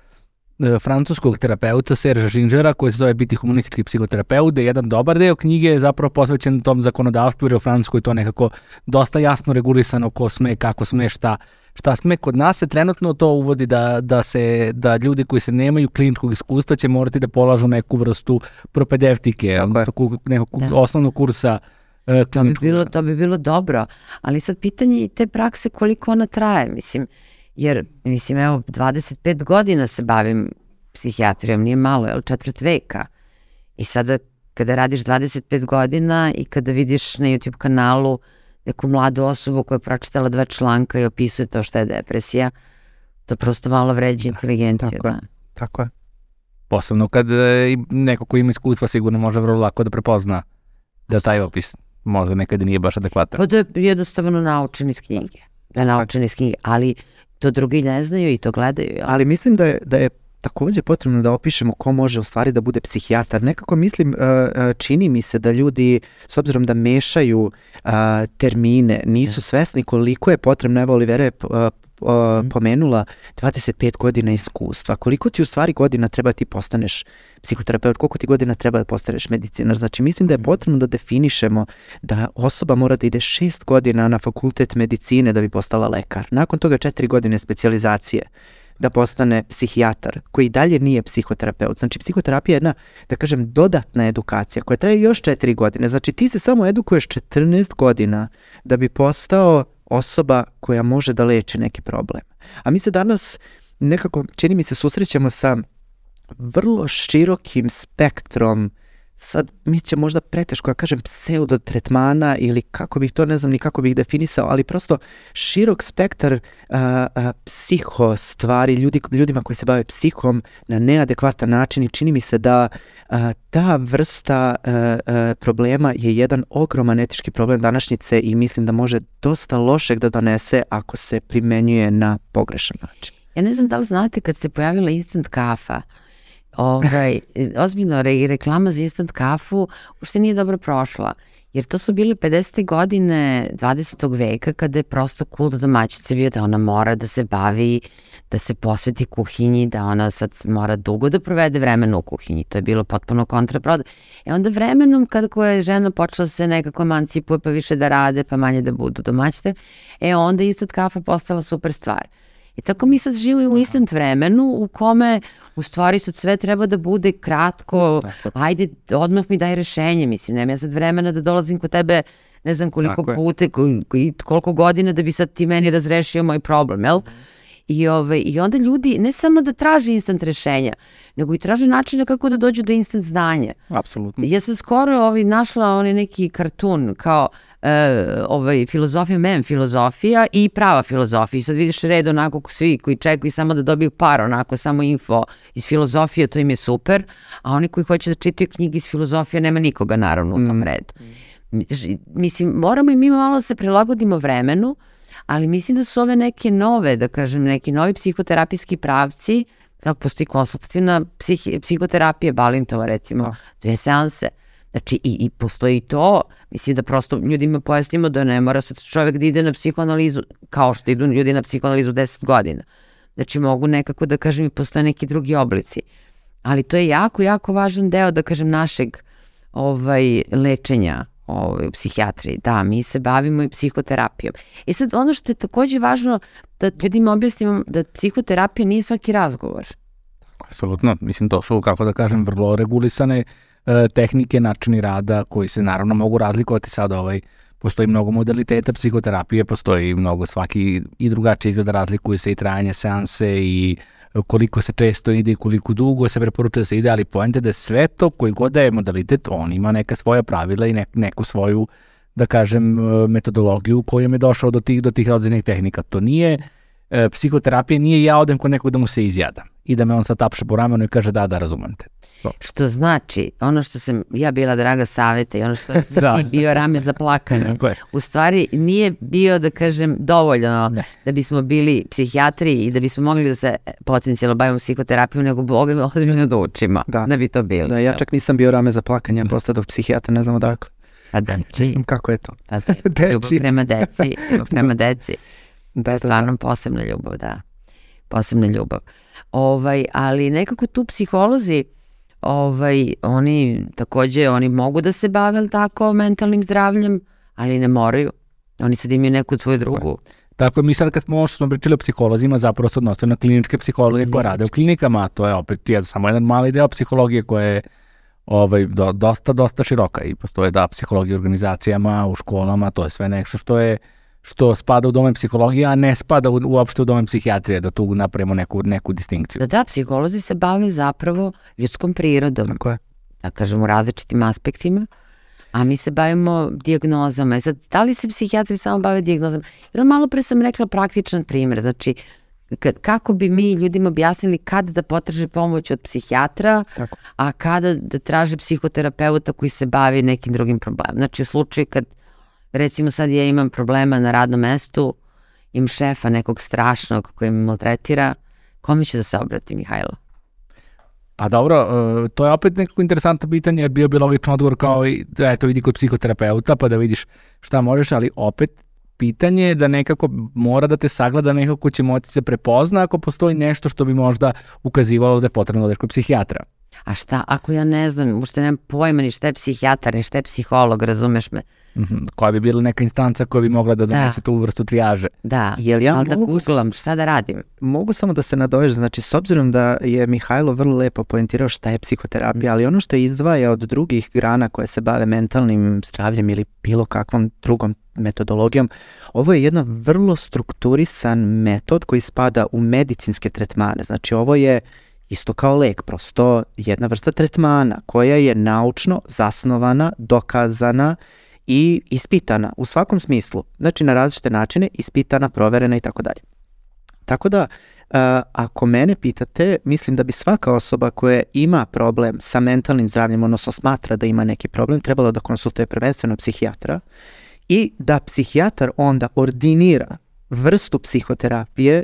S3: francuskog terapeuta Serža Žinžera koji se zove biti humanistički psihoterapeut, da jedan dobar deo knjige je zapravo posvećen tom zakonodavstvu jer je u Francuskoj to nekako dosta jasno regulisano ko sme, kako sme, šta, šta sme, kod nas se trenutno to uvodi da, da, se, da ljudi koji se nemaju kliničkog iskustva će morati da polažu neku vrstu propedeutike, tako nekog da. osnovnog kursa
S2: e, to bi, bilo, to bi bilo dobro, ali sad pitanje i te prakse koliko ona traje, mislim, jer, mislim, evo, 25 godina se bavim psihijatrijom, nije malo, je li, četvrt veka. I sada kada radiš 25 godina i kada vidiš na YouTube kanalu neku mladu osobu koja je pročitala dva članka i opisuje to šta je depresija, to prosto malo vređa inteligenciju.
S1: Tako da. je, tako je.
S3: Posebno kad e, neko ko ima iskustva sigurno može vrlo lako da prepozna da taj opis možda nekada nije baš adekvatan.
S2: Pa to je jednostavno naučen iz knjige. Da je naučen iz knjige, ali to drugi ne znaju i to gledaju. Ja.
S1: Ali mislim da je, da je takođe potrebno da opišemo ko može u stvari da bude psihijatar. Nekako mislim, uh, uh, čini mi se da ljudi, s obzirom da mešaju uh, termine, nisu svesni koliko je potrebno, evo Olivera je pomenula 25 godina iskustva. Koliko ti u stvari godina treba ti postaneš psihoterapeut, koliko ti godina treba da postaneš medicinar. Znači mislim da je mhm. potrebno da definišemo da osoba mora da ide 6 godina na fakultet medicine da bi postala lekar. Nakon toga 4 godine specializacije da postane psihijatar, koji dalje nije psihoterapeut. Znači, psihoterapija je jedna, da kažem, dodatna edukacija koja traje još četiri godine. Znači, ti se samo edukuješ 14 godina da bi postao osoba koja može da leči neki problem. A mi se danas nekako, čini mi se, susrećemo sa vrlo širokim spektrom sad mi će možda preteško, ja kažem pseudo tretmana ili kako bih to, ne znam ni kako bih definisao, ali prosto širok spektar uh, uh, psiho stvari, ljudi, ljudima koji se bave psihom na neadekvatan način i čini mi se da uh, ta vrsta uh, uh, problema je jedan ogroman etički problem današnjice i mislim da može dosta lošeg da donese ako se primenjuje na pogrešan način.
S2: Ja ne znam da li znate kad se pojavila instant kafa, ovaj, ozbiljno re, reklama za instant kafu uopšte nije dobro prošla. Jer to su bile 50. godine 20. veka kada je prosto kult domaćice bio da ona mora da se bavi, da se posveti kuhinji, da ona sad mora dugo da provede vremena u kuhinji. To je bilo potpuno kontraproda. E onda vremenom kada koja je žena počela se nekako emancipuje pa više da rade pa manje da budu domaćice, e onda instant kafa postala super stvar. I tako mi sad živimo u instant vremenu u kome u stvari sad sve treba da bude kratko, ajde odmah mi daj rešenje, mislim, nema ja sad vremena da dolazim kod tebe ne znam koliko puta i koliko godina da bi sad ti meni razrešio moj problem, jel? I, ove, ovaj, I onda ljudi ne samo da traže instant rešenja, nego i traže načine kako da dođu do instant znanja.
S3: Apsolutno.
S2: Ja sam skoro ovaj, našla onaj neki kartun kao e, ovaj, filozofija, mem filozofija i prava filozofija. I sad vidiš red onako svi koji čekaju samo da dobiju par, onako samo info iz filozofije, to im je super, a oni koji hoće da čitaju knjige iz filozofije, nema nikoga naravno u tom mm. redu. Mislim, moramo i mi malo da se prilagodimo vremenu, ali mislim da su ove neke nove, da kažem, neki novi psihoterapijski pravci, tako postoji konsultativna psih, psihoterapija Balintova recimo, da. dve seanse. Znači i, i postoji to, mislim da prosto ljudima pojasnimo da ne mora sad čovek da ide na psihoanalizu, kao što idu ljudi na psihoanalizu 10 godina. Znači mogu nekako da kažem i postoje neki drugi oblici. Ali to je jako, jako važan deo, da kažem, našeg ovaj, lečenja ovaj, u psihijatriji. Da, mi se bavimo i psihoterapijom. I sad ono što je takođe važno da ljudima objasnimo da psihoterapija nije svaki razgovor.
S3: Apsolutno, mislim to su, kako da kažem, vrlo regulisane e, tehnike, načini rada koji se naravno mogu razlikovati sad ovaj, postoji mnogo modaliteta psihoterapije, postoji mnogo svaki i drugačije izgleda razlikuje se i trajanje seanse i koliko se često ide i koliko dugo se preporučuje da se ide, ali pojente da sve to koji god da je modalitet, on ima neka svoja pravila i ne, neku svoju, da kažem, e, metodologiju kojom je došao do tih, do tih različnih tehnika. To nije, e, psihoterapija nije ja odem kod nekog da mu se izjada i da me on sad tapše po ramenu i kaže da, da, razumem te.
S2: To. Što znači, ono što sam ja bila draga saveta i ono što sam da. ti bio rame za plakanje, u stvari nije bio, da kažem, dovoljno ne. da bismo bili psihijatri i da bismo mogli da se potencijalno bavimo psihoterapijom, nego mogli ozbiljno da učimo, da. da bi to bilo.
S1: Da, ja čak nisam bio rame za plakanje, postao do psihijatra, ne znam odakle.
S2: Pa da, či.
S1: znam kako je to.
S2: Pa da, ljubav prema deci, ljubav prema deci. Da, da, da. Stvarno posebna ljubav, da. Posebna ljubav. Ovaj, ali nekako tu psiholozi, ovaj, oni takođe, oni mogu da se bave tako mentalnim zdravljem, ali ne moraju. Oni sad imaju neku svoju drugu.
S3: Tako mi sad kad smo, što smo pričali o psiholozima, zapravo se odnosimo na kliničke psihologe koje rade u klinikama, a to je opet je samo jedan mali deo psihologije koje je ovaj, do, dosta, dosta široka i postoje da psihologija u organizacijama, u školama, to je sve nešto što je što spada u domen psihologije, a ne spada u, uopšte u domen psihijatrije, da tu napravimo neku, neku distinkciju.
S2: Da, da, psiholozi se bave zapravo ljudskom prirodom.
S1: Tako je.
S2: Da kažemo, različitim aspektima, a mi se bavimo diagnozama. E sad, da li se psihijatri samo bave diagnozama? Jer malo pre sam rekla praktičan primer, znači, kad, kako bi mi ljudima objasnili kada da potraže pomoć od psihijatra, Tako. a kada da traže psihoterapeuta koji se bavi nekim drugim problemom. Znači, u slučaju kad recimo sad ja imam problema na radnom mestu, imam šefa nekog strašnog koji me maltretira, kome ću da se obratim, Mihajlo?
S3: Pa dobro, e, to je opet nekako interesantno pitanje, jer bio bi logično odgovor kao i, eto vidi kod psihoterapeuta pa da vidiš šta možeš, ali opet pitanje je da nekako mora da te sagleda nekako ko će moći da se prepozna ako postoji nešto što bi možda ukazivalo da je potrebno da odeš kod psihijatra.
S2: A šta ako ja ne znam, ušte nemam pojma ni šta je psihijatar, ni šta je psiholog, razumeš me?
S3: -hmm. Koja bi bila neka instanca koja bi mogla da, da. donese da. tu vrstu trijaže.
S2: Da, Jel ja ali da googlam šta da radim.
S1: Mogu samo da se nadovežem, znači s obzirom da je Mihajlo vrlo lepo poentirao šta je psihoterapija, mm. ali ono što je izdvaja od drugih grana koje se bave mentalnim zdravljem ili bilo kakvom drugom metodologijom, ovo je jedan vrlo strukturisan metod koji spada u medicinske tretmane. Znači ovo je isto kao lek, prosto jedna vrsta tretmana koja je naučno zasnovana, dokazana i ispitana u svakom smislu. Znači na različite načine ispitana, proverena i tako dalje. Tako da, Uh, ako mene pitate, mislim da bi svaka osoba koja ima problem sa mentalnim zdravljem, odnosno smatra da ima neki problem, trebala da konsultuje prvenstveno psihijatra i da psihijatar onda ordinira vrstu psihoterapije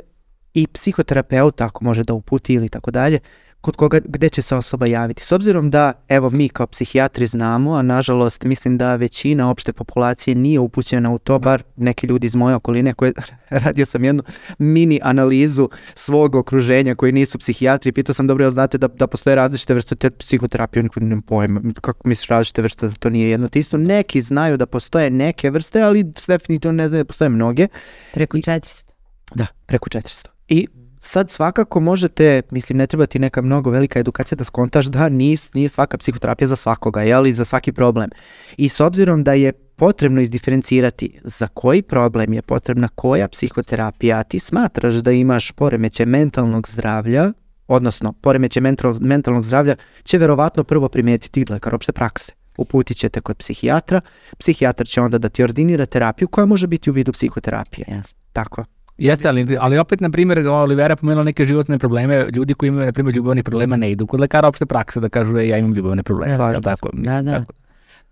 S1: i psihoterapeut ako može da uputi ili tako dalje, kod koga, gde će se osoba javiti. S obzirom da, evo, mi kao psihijatri znamo, a nažalost mislim da većina opšte populacije nije upućena u to, bar neki ljudi iz moje okoline koje radio sam jednu mini analizu svog okruženja koji nisu psihijatri, pitao sam dobro, jel znate da, da postoje različite vrste te psihoterapije, niko nemam pojma, kako misliš različite vrste, to nije jedno te isto. Neki znaju da postoje neke vrste, ali definitivno ne znaju da postoje mnoge.
S2: Preko 400.
S1: Da, preko 400. I sad svakako možete, mislim ne treba ti neka mnogo velika edukacija da skontaš da nije, nije svaka psihoterapija za svakoga, jel, i za svaki problem. I s obzirom da je potrebno izdiferencirati za koji problem je potrebna koja psihoterapija, ti smatraš da imaš poremeće mentalnog zdravlja, odnosno poremeće mental, mentalnog zdravlja, će verovatno prvo primijetiti lekar opšte prakse. Uputit ćete kod psihijatra, psihijatar će onda da ti ordinira terapiju koja može biti u vidu psihoterapije.
S2: Jasno.
S1: Tako.
S3: Jeste, ali, ali opet, na primjer, Olivera pomenula neke životne probleme, ljudi koji imaju, na primjer, ljubavnih problema ne idu kod lekara opšte prakse da kažu, e, ja imam ljubavne probleme.
S1: Slažem
S3: tako,
S2: Da,
S3: mislim,
S2: da.
S3: tako.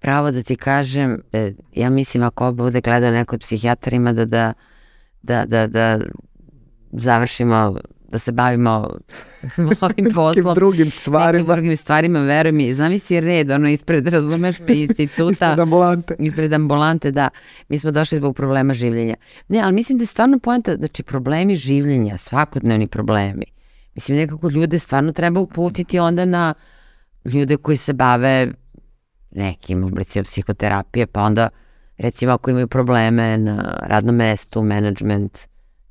S2: Pravo da ti kažem, e, ja mislim ako bude gledao neko od psihijatrima da, da, da, da, da završimo, da se bavimo ovim
S1: Nekim
S2: poslom.
S1: drugim
S2: Nekim
S1: stvarima.
S2: drugim stvarima, veruj mi, zamisli red, ono ispred, razumeš me, instituta.
S1: Ispred ambulante.
S2: ispred ambulante, da, mi smo došli zbog problema življenja. Ne, ali mislim da je stvarno poenta, znači problemi življenja, svakodnevni problemi. Mislim, nekako ljude stvarno treba uputiti onda na ljude koji se bave nekim oblicima psihoterapije, pa onda recimo ako imaju probleme na radnom mestu, management,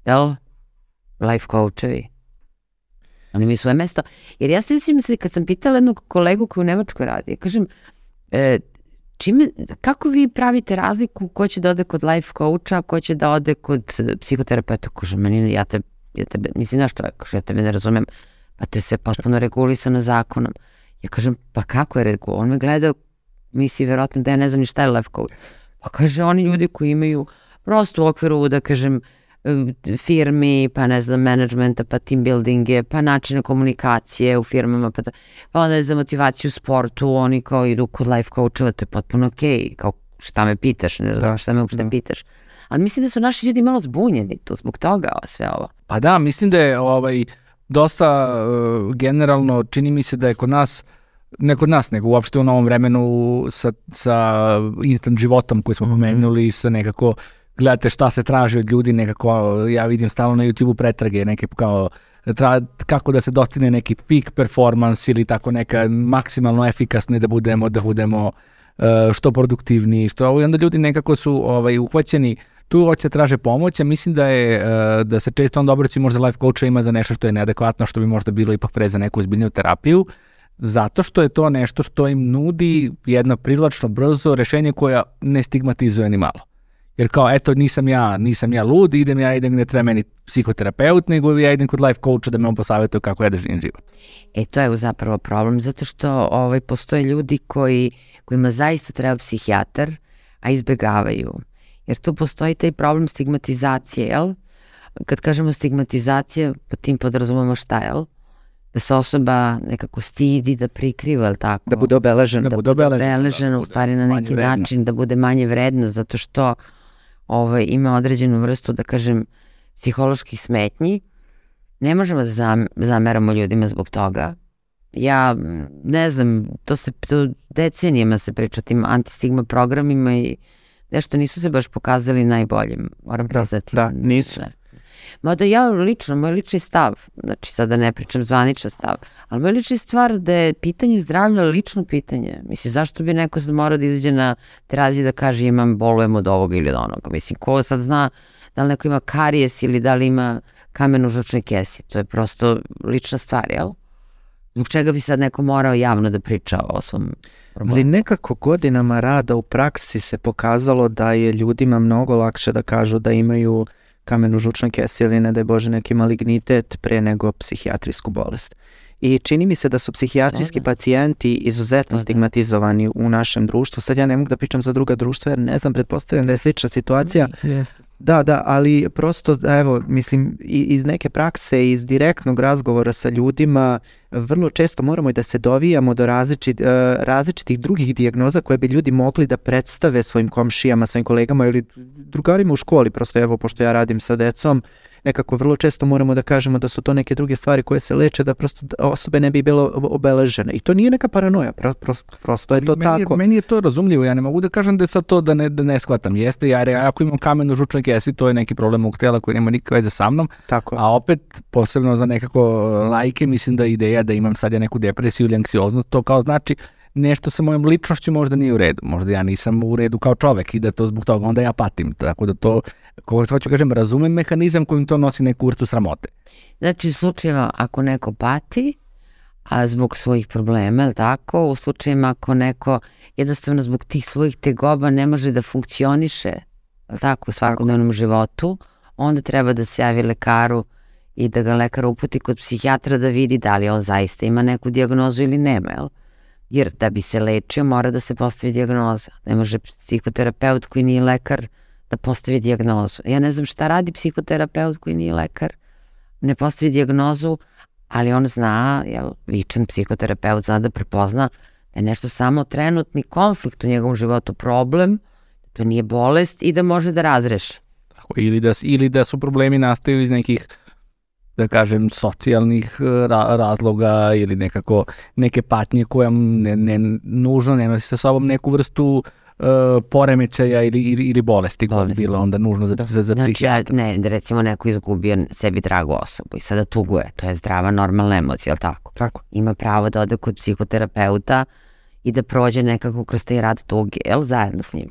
S2: jel? Life coachevi. Oni imaju svoje mesto. Jer ja se sjećam se kad sam pitala jednog kolegu koji u Nemačkoj radi, kažem, e, čime, kako vi pravite razliku ko će da ode kod life coacha, ko će da ode kod e, psihoterapeuta? Kaže, meni, ja, te, ja tebe, mislim, znaš što kaže, ja tebe ne razumem, pa to je sve potpuno regulisano zakonom. Ja kažem, pa kako je regulisano? On me gleda, misli verovatno da ja ne znam ni šta je life coach. Pa kaže, oni ljudi koji imaju prosto u okviru, da kažem, e, firmi, pa ne znam, managementa, pa team buildinge, pa načine komunikacije u firmama, pa, da, pa onda je za motivaciju u sportu, oni kao idu kod life coachova, to je potpuno okej, kao šta me pitaš, ne znam
S1: Da,
S2: šta me uopšte
S1: da.
S2: pitaš. Ali mislim da su naši ljudi malo zbunjeni tu zbog toga sve ovo.
S3: Pa da, mislim da je ovaj, dosta uh, generalno, čini mi se da je kod nas, ne kod nas, nego uopšte u novom vremenu sa, sa instant životom koji smo pomenuli, sa nekako gledate šta se traži od ljudi, nekako, ja vidim stalno na YouTube-u pretrage, neke kao tra, kako da se dostigne neki peak performance ili tako neka maksimalno efikasni da budemo, da budemo uh, što produktivniji, što i onda ljudi nekako su ovaj, uhvaćeni tu hoće traže pomoć, a mislim da je uh, da se često onda obraćaju možda life coachovima za nešto što je neadekvatno, što bi možda bilo ipak pre za neku ozbiljniju terapiju, zato što je to nešto što im nudi jedno privlačno, brzo rešenje koja ne stigmatizuje ni malo. Jer kao, eto, nisam ja, nisam ja lud, idem ja, idem gde treba meni psihoterapeut, nego ja idem kod life coacha da me on posavetuje kako ja da živim život.
S2: E, to je zapravo problem, zato što ovaj, postoje ljudi koji, kojima zaista treba psihijatar, a izbegavaju. Jer tu postoji taj problem stigmatizacije, jel? Kad kažemo stigmatizacija, po tim podrazumemo šta, jel? Da se osoba nekako stidi, da prikriva, jel tako?
S1: Da bude obeležen.
S3: Da
S2: da
S3: bude
S2: bude
S3: obeležena,
S2: obeležena
S3: da
S2: u stvari na
S3: manje
S2: neki
S3: vredna.
S2: način, da bude manje vredna, zato što ovaj, ima određenu vrstu, da kažem, psiholoških smetnji. Ne možemo da zam, zameramo ljudima zbog toga. Ja ne znam, to se to decenijama se priča tim antistigma programima i nešto nisu se baš pokazali najboljim, moram
S1: Da,
S2: priznati.
S1: da, nisu.
S2: Ne. Mada ja lično, moj lični stav, znači sada ne pričam zvaničan stav, ali moj lični stvar da je pitanje zdravlja lično pitanje. Mislim, zašto bi neko sad morao da izađe na terazi da kaže imam bolujem od ovoga ili od onoga. Mislim, ko sad zna da li neko ima karijes ili da li ima kamen u žučnoj kesi. To je prosto lična stvar, jel? Zbog čega bi sad neko morao javno da priča o svom problemu?
S1: Ali nekako godinama rada u praksi se pokazalo da je ljudima mnogo lakše da kažu da imaju kamen u žučnoj ili ne da je Bože neki malignitet pre nego psihijatrijsku bolest. I čini mi se da su psihijatrijski
S2: Da, da.
S1: pacijenti izuzetno
S2: Da, da.
S1: stigmatizovani u našem društvu. Sad ja ne mogu da pričam za druga društva jer ne znam, pretpostavljam da je slična situacija.
S3: Jeste.
S1: Da, da, ali prosto, evo, mislim, iz neke prakse, iz direktnog razgovora sa ljudima, vrlo često moramo i da se dovijamo do različit, e, različitih drugih dijagnoza koje bi ljudi mogli da predstave svojim komšijama, svojim kolegama ili drugarima u školi. Prosto, evo, pošto ja radim sa decom, nekako vrlo često moramo da kažemo da su to neke druge stvari koje se leče, da prosto osobe ne bi bilo ob- obeležene. I to nije neka paranoja, pro, prosto, prosto je to
S3: meni,
S1: tako.
S3: Meni je to razumljivo, ja ne mogu da kažem da je sad to da ne, da ne shvatam. Jeste, ja, ako imam kamenu žučnu kesi, to je neki problem mog tela koji nema nikakve veze sa mnom,
S1: tako.
S3: a opet, posebno za nekako uh, lajke, mislim da je ideja da imam sad ja neku depresiju ili anksioznost, to kao znači nešto sa mojom ličnošću možda nije u redu. Možda ja nisam u redu kao čovek i da to zbog toga onda ja patim. Tako da to, kako hoću kažem, razumem mehanizam kojim to nosi neku vrstu sramote.
S2: Znači, u slučajima ako neko pati, a zbog svojih problema, je tako? U slučajima ako neko jednostavno zbog tih svojih tegoba ne može da funkcioniše, tako, u svakodnevnom životu, onda treba da se javi lekaru i da ga lekar uputi kod psihijatra da vidi da li on zaista ima neku dijagnozu ili nema, jel? Jer da bi se lečio mora da se postavi dijagnoza. Ne može psihoterapeut koji nije lekar da postavi dijagnozu. Ja ne znam šta radi psihoterapeut koji nije lekar, ne postavi dijagnozu, ali on zna, jel, vičan psihoterapeut zna da prepozna da je nešto samo trenutni konflikt u njegovom životu, problem, to nije bolest i da može da razreši.
S3: Tako, ili, da, ili da su problemi nastaju iz nekih da kažem, socijalnih e, ra- razloga ili nekako neke patnje koja ne, ne, nužno ne nosi sa sobom neku vrstu e, poremećaja ili, ili, ili bolesti koja bi
S2: Bolesti.
S3: bila onda nužno za, za, za
S2: Znači, ja,
S3: psihijatra.
S2: ne, da recimo neko izgubio sebi dragu osobu i sada tuguje, to je zdrava, normalna emocija, jel tako?
S1: Tako.
S2: Ima pravo da ode kod psihoterapeuta i da prođe nekako kroz taj rad tuge, jel, zajedno s njim.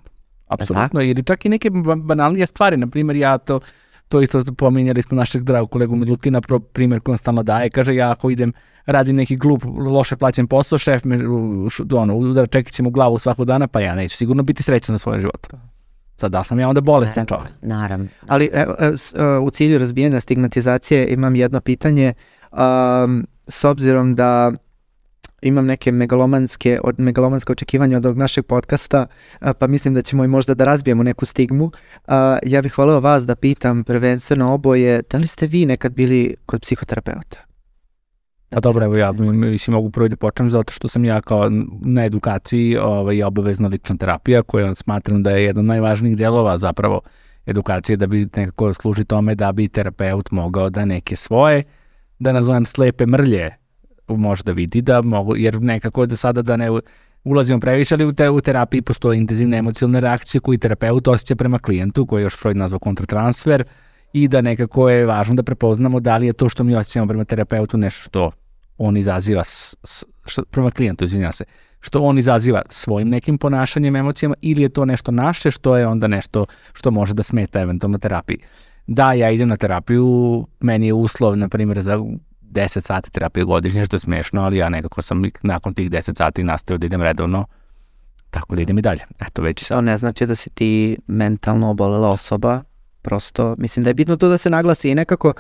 S3: Apsolutno, ili čak i neke ba- banalnije stvari, na primjer ja to to isto pominjali smo našeg dragog kolegu Milutina, pro, primjer koji on stalno daje, kaže ja ako idem, radim neki glup, loše plaćen posao, šef me ono, udara čekićem u glavu svakog dana, pa ja neću sigurno biti srećan za svoj život. Sad da sam ja onda bolestan čovjek.
S2: Naravno.
S1: Ali evo, e, s- e, u cilju razbijanja stigmatizacije imam jedno pitanje. Um, s obzirom da imam neke megalomanske, od megalomanske očekivanja od ovog našeg podcasta, a, pa mislim da ćemo i možda da razbijemo neku stigmu. A, ja bih voleo vas da pitam prvenstveno oboje, da li ste vi nekad bili kod psihoterapeuta?
S3: Pa dobro, evo ja mislim mogu prvo da počnem zato što sam ja kao na edukaciji ovaj, obavezna lična terapija koja smatram da je jedan od najvažnijih delova zapravo edukacije da bi nekako služi tome da bi terapeut mogao da neke svoje, da nazovem slepe mrlje može da vidi da mogu, jer nekako da sada da ne ulazimo previše, ali u, te, u terapiji postoje intenzivne emocionalne reakcije koji terapeut osjeća prema klijentu, koji je još Freud nazvao kontratransfer, i da nekako je važno da prepoznamo da li je to što mi osjećamo prema terapeutu nešto što on izaziva, s, s, što, prema klijentu, izvinjam se, što on izaziva svojim nekim ponašanjem, emocijama ili je to nešto naše što je onda nešto što može da smeta eventualno terapiji. Da, ja idem na terapiju, meni je uslov, na primjer, za 10 sati terapije godišnje, što je smešno, ali ja nekako sam nakon tih 10 sati nastavio da idem redovno, tako da idem i dalje. Eto, već sad.
S1: To ne znači da si ti mentalno obolela osoba, prosto mislim da je bitno to da se naglasi i nekako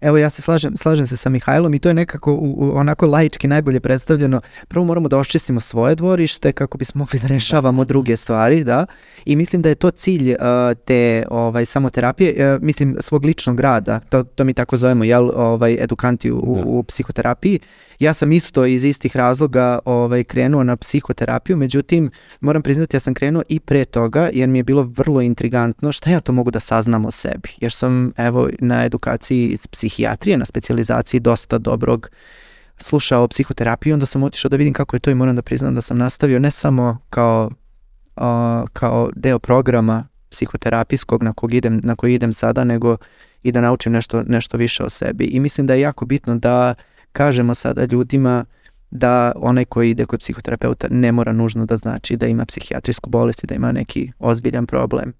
S1: Evo ja se slažem, slažem se sa Mihajlom i to je nekako u, u, onako laički najbolje predstavljeno. Prvo moramo da oščistimo svoje dvorište kako bismo mogli da rešavamo druge stvari, da. I mislim da je to cilj uh, te ovaj samoterapije, uh, mislim svog ličnog rada. To to mi tako zovemo, jel, ovaj edukanti u,
S3: Da.
S1: u psihoterapiji. Ja sam isto iz istih razloga ovaj krenuo na psihoterapiju, međutim moram priznati ja sam krenuo i pre toga jer mi je bilo vrlo intrigantno šta ja to mogu da saznam o sebi. Jer sam evo na edukaciji iz psihijatrije, na specijalizaciji dosta dobrog slušao psihoterapiju, onda sam otišao da vidim kako je to i moram da priznam da sam nastavio ne samo kao, a, kao deo programa psihoterapijskog na, kog idem, na koji idem sada, nego i da naučim nešto, nešto više o sebi. I mislim da je jako bitno da kažemo sada ljudima da onaj koji ide kod psihoterapeuta ne mora nužno da znači da ima psihijatrijsku bolest i da ima neki ozbiljan problem.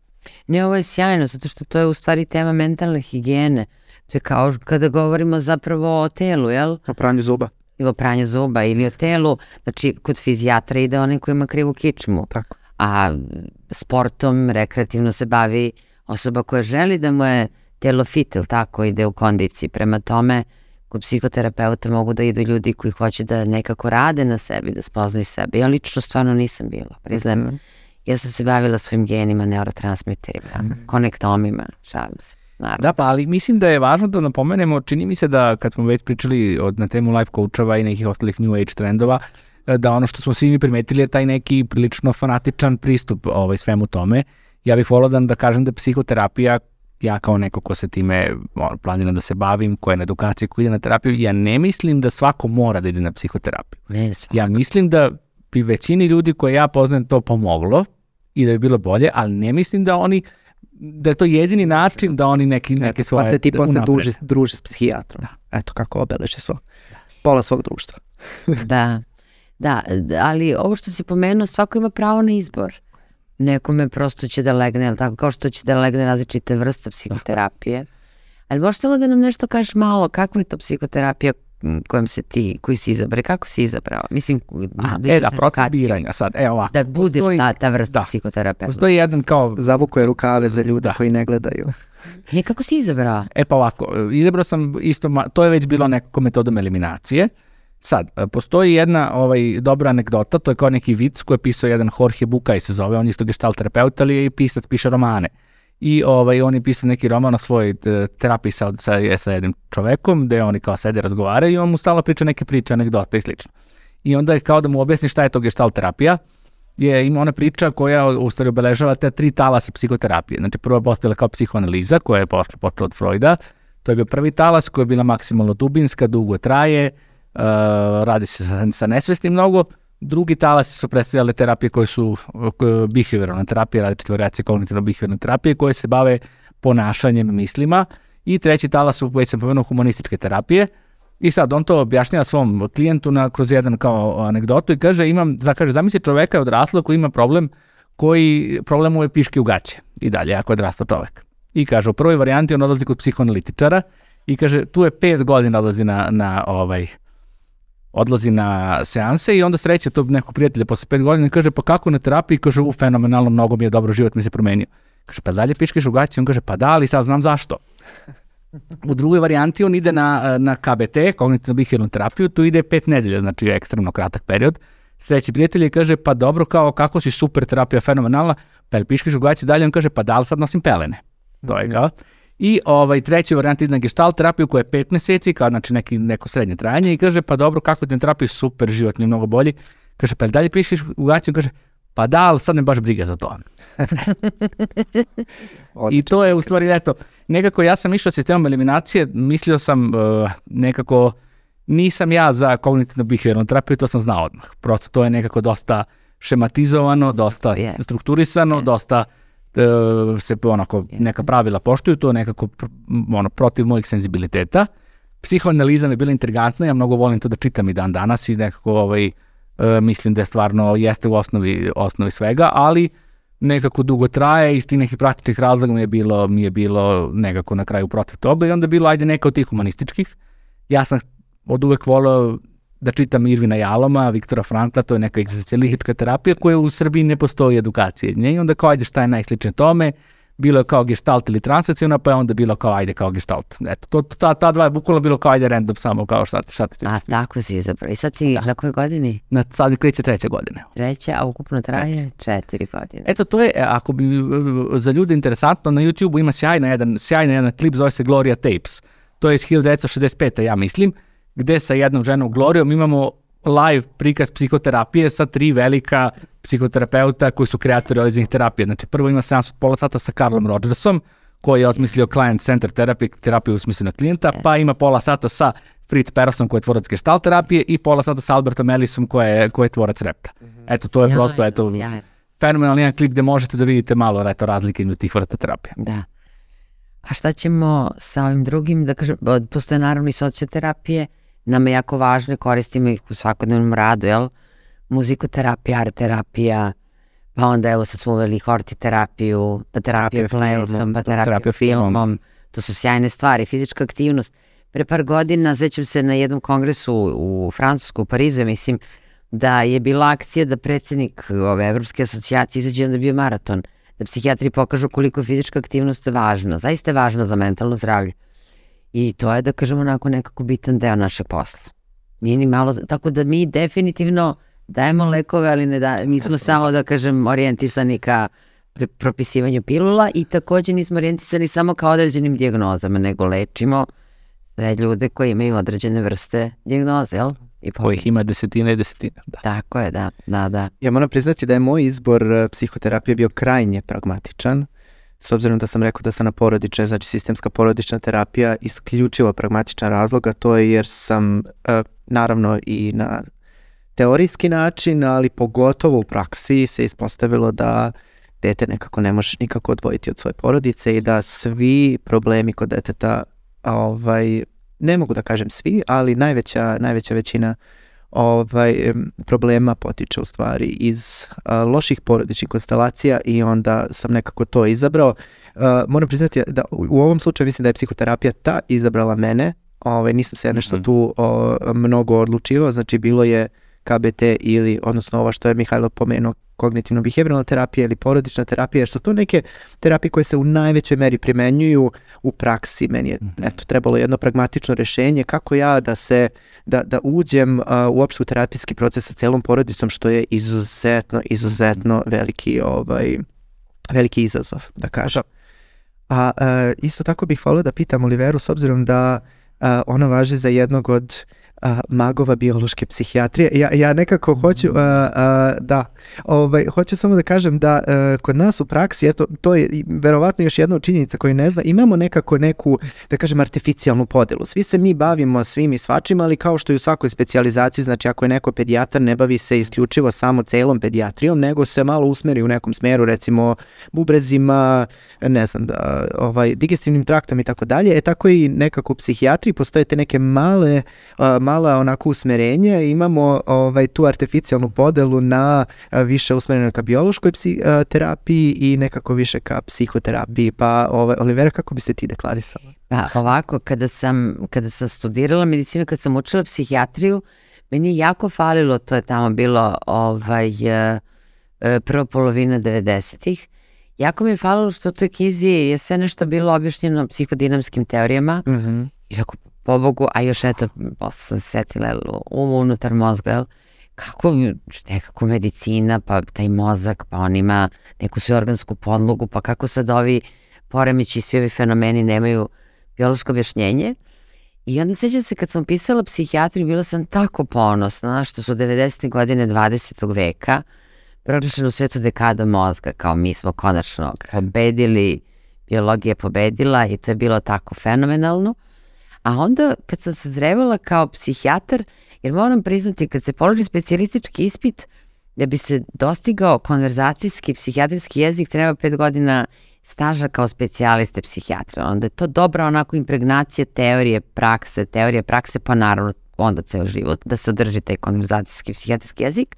S2: Ne, ovo je sjajno, zato što to je u stvari tema mentalne higijene. To je kao kada govorimo zapravo o telu, jel?
S1: O pranju zuba.
S2: Ili o pranju zuba ili o telu. Znači, kod fizijatra ide onaj koji ima krivu kičmu.
S1: Tako.
S2: A sportom rekreativno se bavi osoba koja želi da mu je telo fit, ili tako, ide u kondiciji. Prema tome, kod psihoterapeuta mogu da idu ljudi koji hoće da nekako rade na sebi, da spoznaju sebe. Ja lično stvarno nisam bila, priznajem.
S1: Mhm.
S2: Ja sam se bavila svojim genima, neurotransmiterima, konektomima, šalim se. Naravno.
S3: Da, pa ali mislim da je važno da napomenemo, čini mi se da kad smo već pričali od, na temu life coachova i nekih ostalih new age trendova, e, da ono što smo svi mi primetili je taj neki prilično fanatičan pristup ovaj, svemu tome. Ja bih volao da, da kažem da psihoterapija, ja kao neko ko se time ono, planiram da se bavim, ko je na edukaciji, ko ide na terapiju, ja ne mislim da svako mora da ide na psihoterapiju.
S2: Ne, svakako.
S3: Ja mislim da pri većini ljudi koje ja poznajem to pomoglo i da bi bilo bolje, ali ne mislim da oni da je to jedini način da oni neki, neke svoje
S1: Pa se ti posle druži, druži s psihijatrom. Eto kako obeleže svo. Pola svog društva.
S2: Da, da, ali ovo što si pomenuo, svako ima pravo na izbor. Nekome prosto će da legne, jel tako, kao što će da legne različite vrste psihoterapije. Ali možeš samo da nam nešto kažeš malo, kakva je to psihoterapija m, kojom se ti, koji si izabrao, kako si izabrao? Mislim,
S3: Aha,
S2: da
S3: e da,
S2: na
S3: proces biranja sad, e ovako.
S2: Da budeš
S3: Postoji-
S2: ta, ta vrsta
S3: da.
S2: psihoterapeuta.
S3: Postoji jedan kao,
S1: Zavukuje rukave za ljude
S3: Da.
S1: koji ne gledaju.
S2: E, kako si izabrao?
S3: e pa ovako, izabrao sam isto, to je već bilo nekako metodom eliminacije. Sad, e, postoji jedna ovaj, dobra anegdota, to je kao neki vic koji je pisao jedan Jorge Bukaj se zove, on je isto gestalt terapeut, ali je i pisac, piše romane. I ovaj, on je pisao neki roman o svojoj e, terapiji sa, sa, sa jednim čovekom, gde oni kao sede razgovaraju i on mu stalno priča neke priče, anegdote i slično. I onda je kao da mu objasni šta je to gestalt terapija, je ima ona priča koja u stvari obeležava te tri talasa psihoterapije. Znači prvo je postavila kao psihoanaliza koja je posle počela od Freuda. To je bio prvi talas koja je bila maksimalno dubinska, dugo traje, uh, radi se sa, sa nesvesnim mnogo. Drugi talas su predstavljale terapije koje su uh, behavioralne terapije, različite variacije kognitivno-behavioralne terapije koje se bave ponašanjem, mislima. I treći talas su, već sam pomenuo, humanističke terapije. I sad on to objašnjava svom klijentu na, kroz jedan kao anegdotu i kaže, imam, kaže, zamisli čoveka odraslo koji ima problem koji problem mu je piške u gaće i dalje, ako je odrastao čovek. I kaže, u prvoj varijanti on odlazi kod psihoanalitičara i kaže, tu je pet godina odlazi na, na ovaj, odlazi na seanse i onda sreće tog nekog prijatelja posle pet godina i kaže, pa kako na terapiji? Kaže, u, fenomenalno, mnogo mi je dobro, život mi se promenio. Kaže, pa dalje piškeš u gaće? On kaže, pa da, ali sad znam zašto. U drugoj varijanti on ide na, na KBT, kognitivno behavioralnu terapiju, tu ide pet nedelja, znači ekstremno kratak period. Sledeći prijatelj je kaže, pa dobro, kao kako si super terapija, fenomenalna, pa jel piškeš u gaći dalje, on kaže, pa da li sad nosim pelene? To je kao. I ovaj, treći varijant ide na gestalt terapiju koja je pet meseci, kao znači neki, neko srednje trajanje i kaže, pa dobro, kako ti na terapiju, super, život mi je mnogo bolji. Kaže, pa dalje piškeš u gaći? On kaže, pa da, ali sad me baš briga za to. I to je u stvari, eto, nekako ja sam išao sistemom eliminacije, mislio sam uh, nekako, nisam ja za kognitivno behavioralnu terapiju, to sam znao odmah. Prosto to je nekako dosta šematizovano, dosta strukturisano, dosta uh, se onako neka pravila poštuju, to nekako ono, protiv mojih senzibiliteta. Psihoanaliza mi je bila intrigantna, ja mnogo volim to da čitam i dan danas i nekako ovaj, uh, mislim da je stvarno jeste u osnovi, osnovi svega, ali nekako dugo traje i iz tih nekih praktičnih razloga mi je bilo, mi je bilo nekako na kraju protiv toga i onda je bilo ajde neka od tih humanističkih. Ja sam od uvek voleo da čitam Irvina Jaloma, Viktora Frankla, to je neka egzistencijalistička terapija koja u Srbiji ne postoji edukacije. nje. I onda kao ajde šta je najsličnije tome, bilo je kao gestalt ili transacijona, pa je onda bilo kao ajde kao gestalt. Eto, to, ta, ta dva je bukvalno bilo kao ajde random samo kao šta, ti- šta ti
S2: A tako si izabrao. I sad si na kojoj godini?
S3: Na sad kreće treće godine.
S2: Treća, a ukupno traje četiri godine.
S3: Eto, to je, e, ako bi e, za ljude interesantno, na YouTube-u ima sjajna jedan, sjajna jedan klip, zove se Gloria Tapes. To je iz 1965. ja mislim, gde sa jednom ženom Glorijom imamo live prikaz psihoterapije sa tri velika psihoterapeuta koji su kreatori određenih terapija. Znači, prvo ima seans od pola sata sa Carlom Rogersom, koji je osmislio client center terapiju u smislu na klijenta, pa ima pola sata sa Fritz Persson koji je tvorac gestalt terapije i pola sata sa Albertom Ellisom koji je, koji je tvorac repta. Eto, to je
S2: Sjajno,
S3: prosto, eto,
S2: sjajno.
S3: fenomenalni jedan klip gde možete da vidite malo eto, razlike između tih vrsta terapije.
S2: Da. A šta ćemo sa ovim drugim, da kažem, postoje naravno i socioterapije, nam je jako važno i koristimo ih u svakodnevnom radu, jel? Muzikoterapija, art terapija, pa onda evo sad smo uveli horti terapiju, pa terapiju plesom,
S3: filmom,
S2: pa terapiju
S3: terapija filmom.
S2: filmom. To su sjajne stvari, fizička aktivnost. Pre par godina, sećam se na jednom kongresu u Francusku, u Parizu, mislim, da je bila akcija da predsednik ove Evropske asocijacije izađe onda bio maraton, da psihijatri pokažu koliko je fizička aktivnost važna, zaista je važna za mentalno zdravlje. I to je, da kažemo, onako nekako bitan deo našeg posla. Nije ni malo, tako da mi definitivno dajemo lekove, ali ne da, mi smo samo, da kažem, orijentisani ka propisivanju pilula i takođe nismo orijentisani samo ka određenim dijagnozama, nego lečimo sve ljude koji imaju određene vrste dijagnoze, jel? I
S3: Kojih ima desetine i desetine. Da.
S2: Tako je, da, da, da.
S1: Ja moram priznati da je moj izbor e, psihoterapije bio krajnje pragmatičan, s obzirom da sam rekao da sam na porodičnoj, znači sistemska porodična terapija, isključivo pragmatičan razlog, a to je jer sam e, naravno i na teorijski način, ali pogotovo u praksi se ispostavilo da dete nekako ne možeš nikako odvojiti od svoje porodice i da svi problemi kod deteta, ovaj, ne mogu da kažem svi, ali najveća, najveća većina ovaj, em, problema potiče u stvari iz a, loših porodičnih konstelacija i onda sam nekako to izabrao. A, moram priznati da u, u ovom slučaju mislim da je psihoterapija ta izabrala mene, ovaj, nisam se ja nešto
S3: Mhm.
S1: tu o, mnogo odlučivao, znači bilo je KBT ili, odnosno ovo što je Mihajlo pomenuo, kognitivno-behavioralna terapija ili porodična terapija, jer su to neke terapije koje se u najvećoj meri primenjuju u praksi. Meni je
S3: Mhm.
S1: eto, trebalo jedno pragmatično rešenje kako ja da se, da, da uđem a, uopšte u terapijski proces sa celom porodicom, što je izuzetno, izuzetno veliki, ovaj, veliki izazov, da kažem. A e, isto tako bih volio da pitam Oliveru, s obzirom da a, ona važi za jednog od a, magova biološke psihijatrije. Ja, ja nekako hoću, a, a, da, ovaj, hoću samo da kažem da e, kod nas u praksi, eto, to je verovatno još jedna činjenica koju ne zna, imamo nekako neku, da kažem, artificijalnu podelu. Svi se mi bavimo svim i svačim, ali kao što i u svakoj specijalizaciji, znači ako je neko pedijatar, ne bavi se isključivo samo celom pedijatrijom, nego se malo usmeri u nekom smeru, recimo bubrezima, ne znam, da, ovaj, digestivnim traktom i tako dalje. E tako i nekako u psihijatriji postoje te neke male, a, mala onako usmerenja imamo ovaj, tu artificijalnu podelu na više usmereno ka biološkoj psi, terapiji i nekako više ka psihoterapiji. Pa, ovaj, Olivera, kako bi se ti deklarisala?
S2: Pa ovako, kada sam, kada sam studirala medicinu, kad sam učila psihijatriju, meni je jako falilo, to je tamo bilo ovaj, e, e, prva polovina 90-ih, jako mi je falilo što u toj knjizi je sve nešto bilo objašnjeno psihodinamskim teorijama
S1: Mm -hmm.
S2: i pobogu, a još eto, posle sam se setila, jel, um unutar mozga, jel, kako nekako medicina, pa taj mozak, pa on ima neku svoju organsku podlogu, pa kako sad ovi poremeći i svi ovi fenomeni nemaju biološko objašnjenje. I onda sećam se kad sam pisala psihijatriju, bila sam tako ponosna što su 90. godine 20. veka proglašeno u svetu dekada mozga, kao mi smo konačno pobedili, biologija pobedila i to je bilo tako fenomenalno. A onda kad sam se zrevala kao psihijatar, jer moram priznati kad se položi specijalistički ispit, da bi se dostigao konverzacijski psihijatrijski jezik treba pet godina staža kao specijaliste psihijatra. Onda je to dobra onako impregnacija teorije, prakse, teorije, prakse, pa naravno onda ceo život da se održi taj konverzacijski psihijatrijski jezik.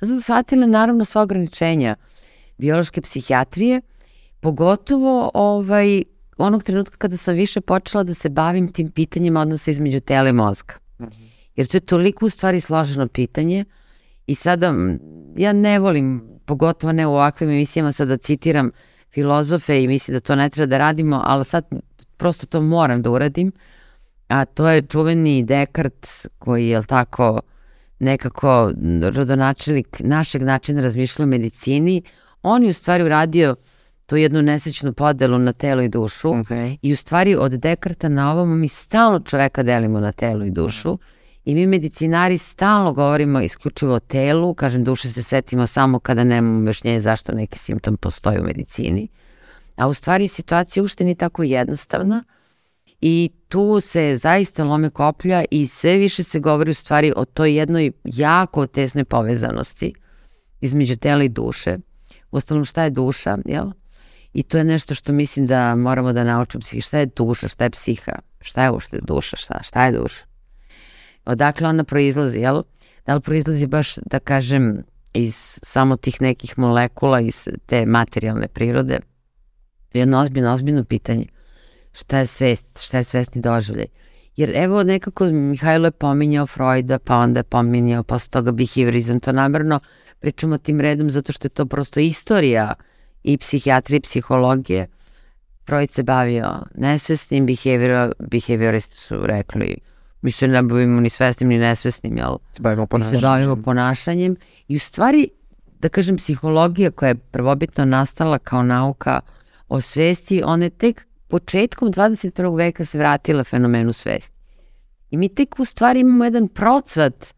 S2: Onda sam shvatila naravno sva ograničenja biološke psihijatrije, pogotovo ovaj, onog trenutka kada sam više počela da se bavim tim pitanjima odnosa između tela i mozga. Jer to je toliko u stvari složeno pitanje i sada ja ne volim, pogotovo ne u ovakvim emisijama, sada citiram filozofe i mislim da to ne treba da radimo, ali sad prosto to moram da uradim, a to je čuveni Descartes koji je tako nekako rodonačelnik našeg načina razmišljanja o medicini, on je u stvari uradio tu jednu nesrećnu podelu na telo i dušu
S1: Okay.
S2: i u stvari od Dekarta na ovom mi stalno čoveka delimo na telo i dušu i mi medicinari stalno govorimo isključivo o telu, kažem duše se setimo samo kada nemamo objašnjenje zašto neki simptom postoji u medicini, a u stvari situacija uopšte nije tako jednostavna i tu se zaista lome koplja i sve više se govori u stvari o toj jednoj jako tesnoj povezanosti između tela i duše. Uostalom šta je duša, jel? I to je nešto što mislim da moramo da naučimo psihi. Šta je duša, šta je psiha, šta je uopšte duša, šta, šta je duša? Odakle ona proizlazi, jel? Da li proizlazi baš, da kažem, iz samo tih nekih molekula, iz te materijalne prirode? To je jedno ozbiljno, ozbiljno pitanje. Šta je svest, šta je svesni doživljaj? Jer evo nekako Mihajlo je pominjao Freuda, pa onda je pominjao posle toga behaviorizam, to namerno pričamo tim redom zato što je to prosto istorija i psihijatrije i psihologije. trojice bavio nesvesnim, behavior, behavioristi su rekli mi se ne bavimo ni svesnim ni nesvesnim, jel?
S1: Se bavimo
S2: Mi se
S1: ponašanjem.
S2: bavimo ponašanjem i u stvari, da kažem, psihologija koja je prvobitno nastala kao nauka o svesti, ona je tek početkom 21. veka se vratila fenomenu svesti. I mi tek u stvari imamo jedan procvat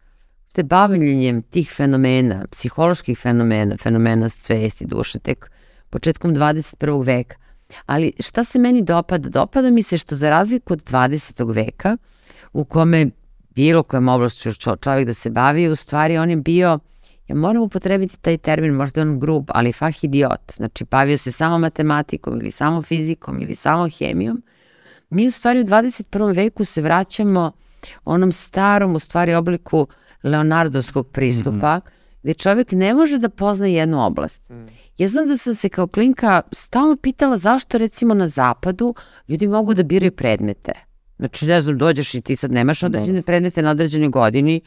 S2: te bavljenjem tih fenomena, psiholoških fenomena, fenomena svesti, duše, tek početkom 21. veka. Ali šta se meni dopada? Dopada mi se što za razliku od 20. veka, u kome bilo kojem čo, čovjek da se bavi, u stvari on je bio, ja moram upotrebiti taj termin, možda on grub, ali fah idiot. Znači, bavio se samo matematikom ili samo fizikom ili samo hemijom. Mi u stvari u 21. veku se vraćamo onom starom, u stvari obliku leonardovskog pristupa, mm -hmm. Gde čovjek ne može da pozna jednu oblast. Mm. Ja znam da sam se kao klinka stalno pitala zašto recimo na zapadu ljudi mogu da biraju predmete. Znači, ne znam, dođeš i ti sad nemaš određene predmete na određenoj godini,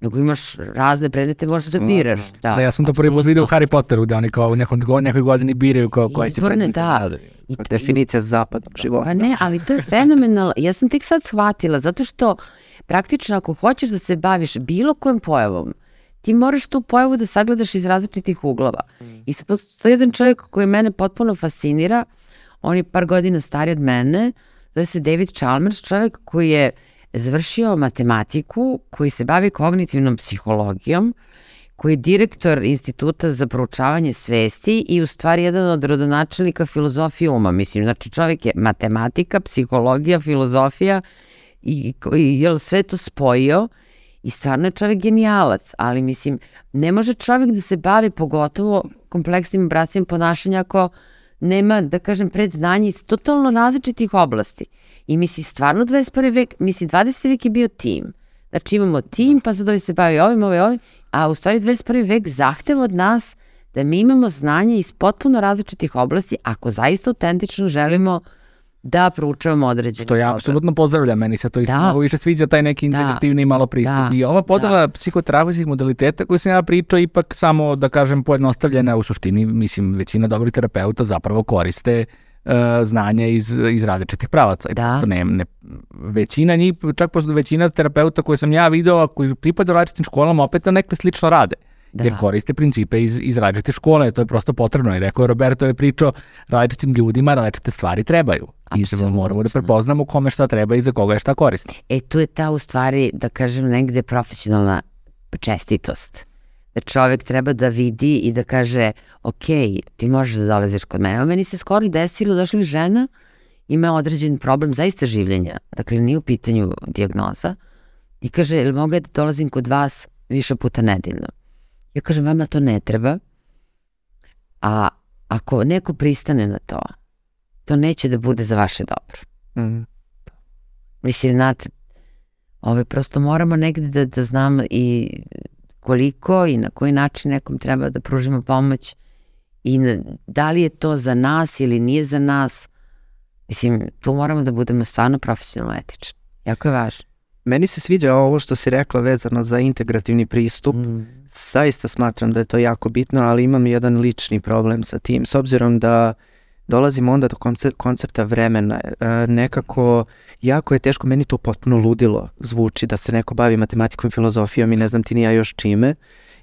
S2: nego imaš razne predmete, možeš da biraš. Da,
S3: Da, ja sam to prvi put vidio u Harry Potteru, da oni kao u nekom, go- nekoj godini biraju kao koji će predmete
S2: da.
S3: da.
S2: I, i,
S1: Definicija zapadnog života.
S2: Pa ne, ali to je fenomenalno. Ja sam tek sad shvatila, zato što praktično ako hoćeš da se baviš bilo kojom pojavom, ti moraš tu pojavu da sagledaš iz različitih uglova. I sad postoji jedan čovjek koji mene potpuno fascinira, on je par godina stariji od mene, zove se David Chalmers, čovjek koji je završio matematiku, koji se bavi kognitivnom psihologijom, koji je direktor Instituta za proučavanje svesti i u stvari jedan od rodonačelnika filozofije uma. Mislim, znači čovjek je matematika, psihologija, filozofija i, i je sve to spojio i stvarno je čovjek genijalac, ali mislim, ne može čovjek da se bavi pogotovo kompleksnim obracima ponašanja ako nema, da kažem, predznanje iz totalno različitih oblasti. I misli, stvarno 21. vek, misli, 20. vek je bio tim. Znači imamo tim, pa sad ovaj se bavi ovim, ovaj, ovim, a u stvari 21. vek zahteva od nas da mi imamo znanje iz potpuno različitih oblasti ako zaista autentično želimo da proučavamo određene
S3: Što ja apsolutno pozdravljam, meni se to isto
S2: Da.
S3: mnogo više sviđa, taj neki
S2: Da.
S3: integrativni malo pristup.
S2: Da.
S3: I ova podela psihoterapijskih modaliteta koju sam ja pričao, ipak samo, da kažem, pojednostavljena u suštini, mislim, većina dobrih terapeuta zapravo koriste uh, znanja iz, iz različitih pravaca.
S2: Da.
S3: Ne, ne, većina njih, čak posto većina terapeuta koje sam ja video, a koji pripadaju različitim školama, opet na nekle slično rade.
S2: Da.
S3: Jer koriste principe iz, iz različite škole, to je prosto potrebno. I rekao je Roberto je pričao, različitim ljudima različite stvari trebaju. I zapravo
S2: Apsolutno.
S3: moramo da prepoznamo kome šta treba i za koga je šta koristi.
S2: E, tu je ta u stvari, da kažem, negde profesionalna čestitost. Da čovek treba da vidi i da kaže, ok, ti možeš da dolaziš kod mene. Evo, meni se skoro i desilo, došla mi žena, ima određen problem zaista življenja, dakle nije u pitanju dijagnoza, i kaže, jel mogu da dolazim kod vas više puta nedeljno? Ja kažem, vama to ne treba, a ako neko pristane na to, to neće da bude za vaše dobro.
S1: Mm.
S2: Mislim, znate, ovaj, prosto moramo negde da, da znamo i koliko i na koji način nekom treba da pružimo pomoć i na, da li je to za nas ili nije za nas. Mislim, tu moramo da budemo stvarno profesionalno etični. Jako je važno.
S1: Meni se sviđa ovo što si rekla vezano za integrativni pristup.
S2: Mm.
S1: Zaista smatram da je to jako bitno, ali imam jedan lični problem sa tim. S obzirom da dolazimo onda do konce- koncepta vremena, e, nekako jako je teško, meni to potpuno ludilo zvuči da se neko bavi matematikom, filozofijom i ne znam ti ni ja još čime.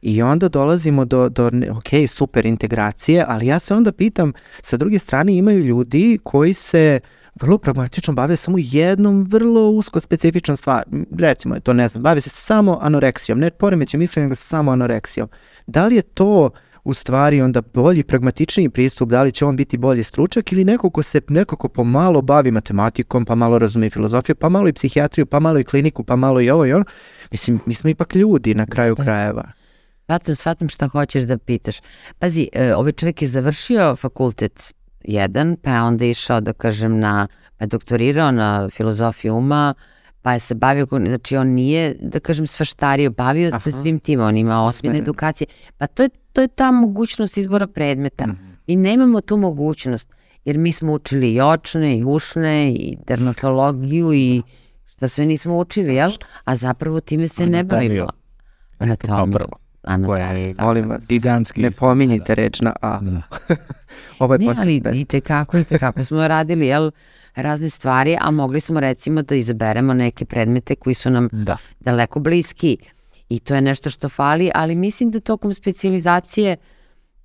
S1: I onda dolazimo do, do ok, super integracije, ali ja se onda pitam, sa druge strane imaju ljudi koji se vrlo pragmatično bave samo jednom vrlo usko specifičnom stvar. Recimo je to, ne znam, bave se samo anoreksijom, ne poremećem mišljenja, nego samo anoreksijom. Da li je to u stvari onda bolji, pragmatičniji pristup, da li će on biti bolji stručak ili neko ko se nekako pomalo bavi matematikom, pa malo razume filozofiju, pa malo i psihijatriju, pa malo i kliniku, pa malo i ovo i ono. Mislim, mi smo ipak ljudi na kraju
S2: Da.
S1: krajeva.
S2: Shvatam, shvatam šta hoćeš da pitaš. Pazi, e, ovaj čovjek je završio fakultet jedan, pa je onda išao, da kažem, na, pa doktorirao na filozofiju uma, pa je se bavio, znači on nije, da kažem, svaštario, bavio se
S1: Aha.
S2: svim tim, on ima osmine edukacije. Pa to je, to je ta mogućnost izbora predmeta.
S3: Mhm.
S2: Mi nemamo tu mogućnost, jer mi smo učili i očne, i ušne, i dermatologiju, i šta sve nismo učili, jel? A zapravo time se ne bavimo. Anatomiju.
S3: prvo.
S2: anatomija. tako
S1: Molim
S2: je.
S1: vas,
S3: Gigantski
S1: ne pominjite reč na A.
S3: Da.
S1: Ovo je
S2: Ne, ali i tekako, i tekako smo radili, jel, razne stvari, a mogli smo recimo da izaberemo neke predmete koji su nam
S3: Da.
S2: daleko bliski i to je nešto što fali, ali mislim da tokom specijalizacije,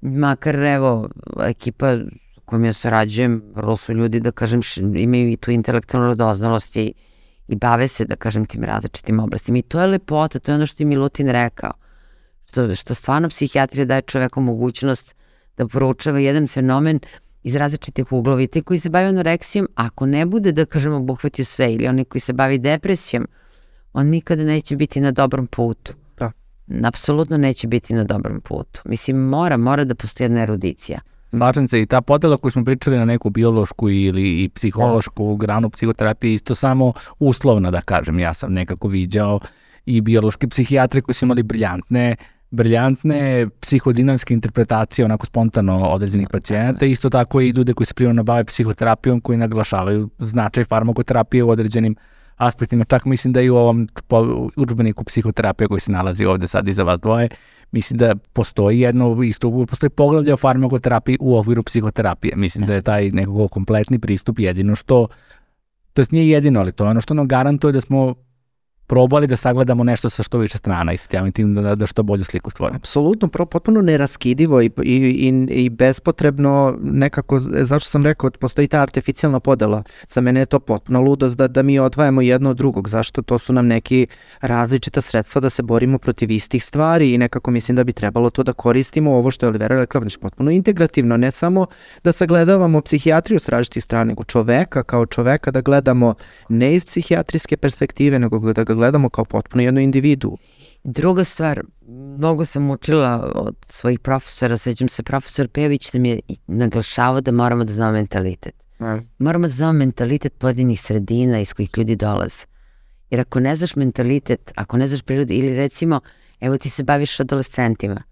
S2: makar evo, ekipa kojom ja sarađujem, vrlo su ljudi, da kažem, imaju i tu intelektualnu radoznalost i, i bave se, da kažem, tim različitim oblastima. I to je lepota, to je ono što je Milutin rekao, što, što stvarno psihijatrija daje čoveku mogućnost da proučava jedan fenomen iz različitih uglova i te koji se bave anoreksijom, ako ne bude, da kažemo, obuhvatio sve ili oni koji se bavi depresijom, on nikada neće biti na dobrom putu.
S1: Da.
S2: Apsolutno neće biti na dobrom putu. Mislim, mora, mora da postoji jedna erudicija.
S3: Slažem se i ta podela koju smo pričali na neku biološku ili i psihološku granu psihoterapije isto samo uslovna da kažem. Ja sam nekako viđao i biološke psihijatre koji su imali briljantne briljantne psihodinamske interpretacije onako spontano određenih pacijenata. Isto tako i ljude koji se primarno bave psihoterapijom koji naglašavaju značaj farmakoterapije u određenim aspektima. Čak mislim da i u ovom udžbeniku psihoterapije koji se nalazi ovde sad iza vas dvoje, mislim da postoji jedno isto, postoji poglavlje o farmakoterapiji u okviru psihoterapije. Mislim da je taj nekako kompletni pristup jedino što, to jest nije jedino, ali to je ono što nam garantuje da smo probali da sagledamo nešto sa što više strana i samim tim da, da što bolju sliku stvorimo.
S1: Apsolutno, potpuno neraskidivo i, i, i, i bespotrebno nekako, zašto sam rekao, postoji ta artificijalna podela. Za mene je to potpuno ludost da, da mi odvajamo jedno od drugog. Zašto? To su nam neki različita sredstva da se borimo protiv istih stvari i nekako mislim da bi trebalo to da koristimo ovo što je Olivera rekla, znači potpuno integrativno, ne samo da sagledavamo psihijatriju s različitih strana, nego čoveka kao čoveka da gledamo ne iz psihijatrijske perspektive, nego da ga gledamo kao potpuno jednu individu.
S2: Druga stvar, mnogo sam učila od svojih profesora, sećam se, profesor Pejović nam je naglašavao da moramo da znamo mentalitet. Moramo da znamo mentalitet pojedinih sredina iz kojih ljudi dolaze. Jer ako ne znaš mentalitet, ako ne znaš prirodu, ili recimo, evo ti se baviš adolescentima.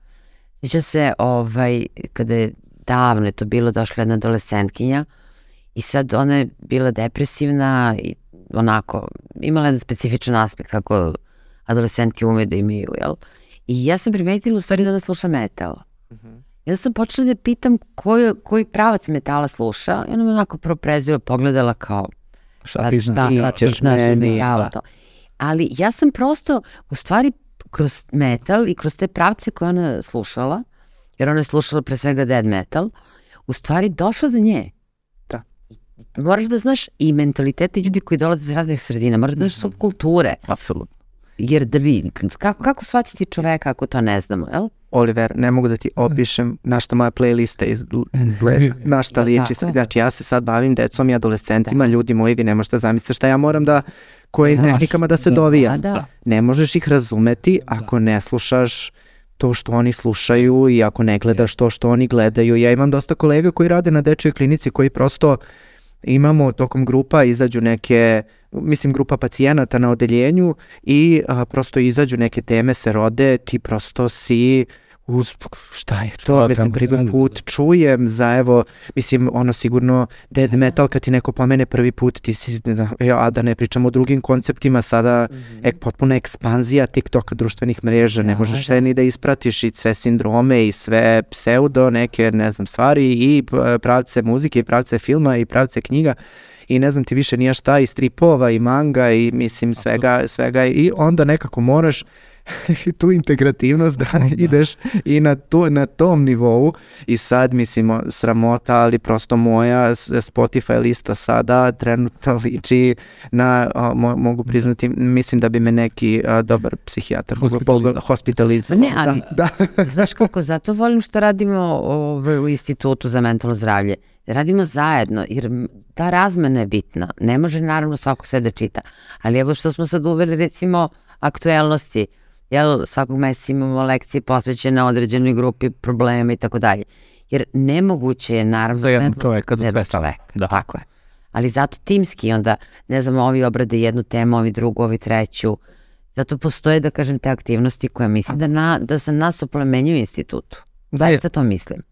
S2: Sjećam se, ovaj, kada je davno je to bilo, došla jedna adolescentkinja i sad ona je bila depresivna i onako, imala jedan specifičan aspekt kako adolescenti ume da imaju, jel? I ja sam primetila u stvari da ona sluša metal. I onda sam počela da pitam koji, koji pravac metala sluša i ona me onako proprezio pogledala kao
S3: Šta ti
S2: šta,
S3: znaš?
S2: sad ti
S1: ćeš
S2: znaš
S1: meni,
S2: metala
S1: da.
S2: to. Ali ja sam prosto, u stvari, kroz metal i kroz te pravce koje ona slušala, jer ona je slušala pre svega dead metal, u stvari došla do nje.
S1: Da.
S2: Moraš da znaš i mentalitete ljudi koji dolaze iz raznih sredina, moraš da znaš subkulture,
S3: Apsolutno.
S2: jer da bi, kako, kako shvatiti čoveka ako to ne znamo, jel?
S1: Oliver, ne mogu da ti opišem na šta moja playlista iz, na šta
S2: Da,
S1: liči. Znači ja se sad bavim decom i adolescentima, ljudi moji, vi ne možete zamisliti šta ja moram da, kojim tehnikama da se dovija.
S2: Da, da.
S1: Ne možeš ih razumeti ako ne slušaš to što oni slušaju i ako ne gledaš to što oni gledaju. Ja imam dosta kolega koji rade na dečjoj klinici koji prosto imamo tokom grupa izađu neke mislim grupa pacijenata na odeljenju i a, prosto izađu neke teme se rode ti prosto si uz, šta je to,
S3: kamo se
S1: prvi put čujem za evo, mislim ono sigurno dead metal kad ti neko pomene prvi put ti si, da, e, a da ne pričamo o drugim konceptima sada ek, potpuna ekspanzija TikToka društvenih mreža, ne
S2: Da,
S1: možeš
S2: da.
S1: sve ni da ispratiš i sve sindrome i sve pseudo neke ne znam stvari i p- pravce muzike i pravce filma i pravce knjiga i ne znam ti više nija šta i stripova i manga i mislim svega, svega i onda nekako moraš tu integrativnost da ideš i na, to, na tom nivou i sad mislim sramota ali prosto moja Spotify lista sada trenutno liči na a, mo, mogu priznati mislim da bi me neki a, dobar psihijatar
S3: Hospitalizovao.
S2: Ne, ali-
S1: da, da.
S2: Znaš kako, zato volim što radimo ovaj, u Institutu za mentalno zdravlje. Radimo zajedno, jer ta razmena je bitna. Ne može naravno svako sve da čita. Ali evo što smo sad uveli recimo aktuelnosti. Jel, svakog meseca imamo lekcije posvećene određenoj grupi problema i tako dalje. Jer nemoguće je naravno
S3: Za jednog čoveka, za sve
S2: čoveka.
S3: Da.
S2: Tako je. Ali zato timski onda, ne znam, ovi obrade jednu temu, ovi drugu, ovi treću. Zato postoje, da kažem, te aktivnosti koje mislim da, na, da se nas oplemenjuju institutu. Zaista to mislim.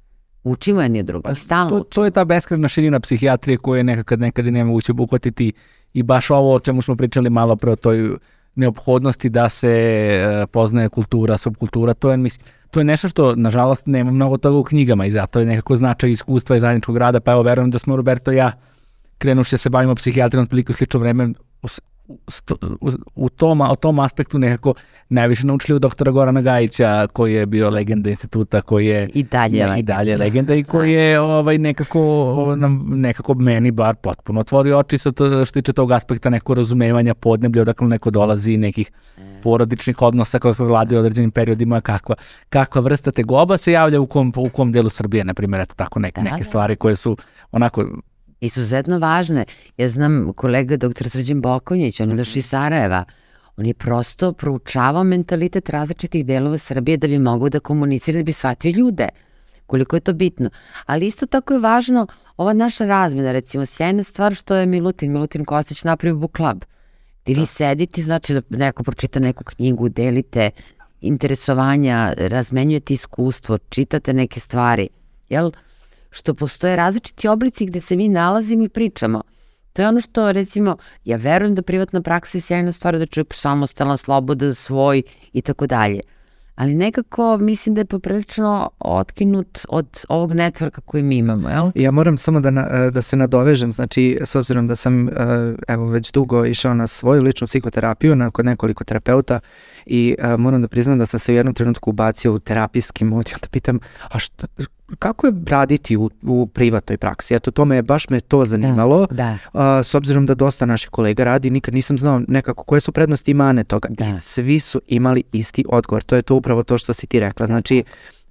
S2: Učimo jedni od drugih. Stalno
S3: To, to je ta beskrajna širina psihijatrije koje nekad nekad i nemoguće obuhvatiti i baš ovo o čemu smo pričali malo pre o toj neophodnosti da se e, poznaje kultura, subkultura, to je, mislim, to je nešto što, nažalost, nema mnogo toga u knjigama i zato je nekako značaj iskustva i zajedničkog rada, pa evo, verujem da smo Roberto i ja krenuši da se bavimo psihijatrijom otprilike u slično vreme u, tom, o tom aspektu nekako najviše naučili u doktora Gorana Gajića koji je bio legenda instituta koji je
S2: i dalje,
S3: ne, i dalje legenda i koji je ovaj nekako nam nekako meni bar potpuno otvorio oči sa to, što tiče tog aspekta neko razumevanja podneblja odakle neko dolazi nekih e. porodičnih odnosa vlade u određenim periodima, kakva, kakva vrsta tegoba se javlja u kom, u kom delu Srbije, na primjer, eto tako neke, da, neke da. stvari koje su onako
S2: izuzetno važne. Ja znam kolega dr. Srđan Bokonjić, on je došao iz Sarajeva, on je prosto proučavao mentalitet različitih delova Srbije da bi mogao da komunicira, da bi shvatio ljude koliko je to bitno. Ali isto tako je važno ova naša razmena, recimo sjajna stvar što je Milutin, Milutin Kostić napravio book club, gde vi da. sedite, znači da neko pročita neku knjigu, delite interesovanja, razmenjujete iskustvo, čitate neke stvari, jel? Što postoje različiti oblici gde se mi nalazimo i pričamo. To je ono što, recimo, ja verujem da privatna praksa je sjajna stvar da čovjek samostalan, sloboda, svoj i tako dalje. Ali nekako mislim da je poprilično otkinut od ovog networka koji mi imamo, jel?
S1: Ja moram samo da, na, da se nadovežem, znači s obzirom da sam evo već dugo išao na svoju ličnu psihoterapiju na, kod nekoliko terapeuta i moram da priznam da sam se u jednom trenutku ubacio u terapijski mod i onda pitam, a šta, kako je raditi u, u privatnoj praksi? Eto, to me baš me to zanimalo.
S2: Da, da.
S1: A, s obzirom da dosta naših kolega radi, nikad nisam znao nekako koje su prednosti i mane toga. Da. I svi su imali isti odgovor. To je to upravo to što si ti rekla. Znači,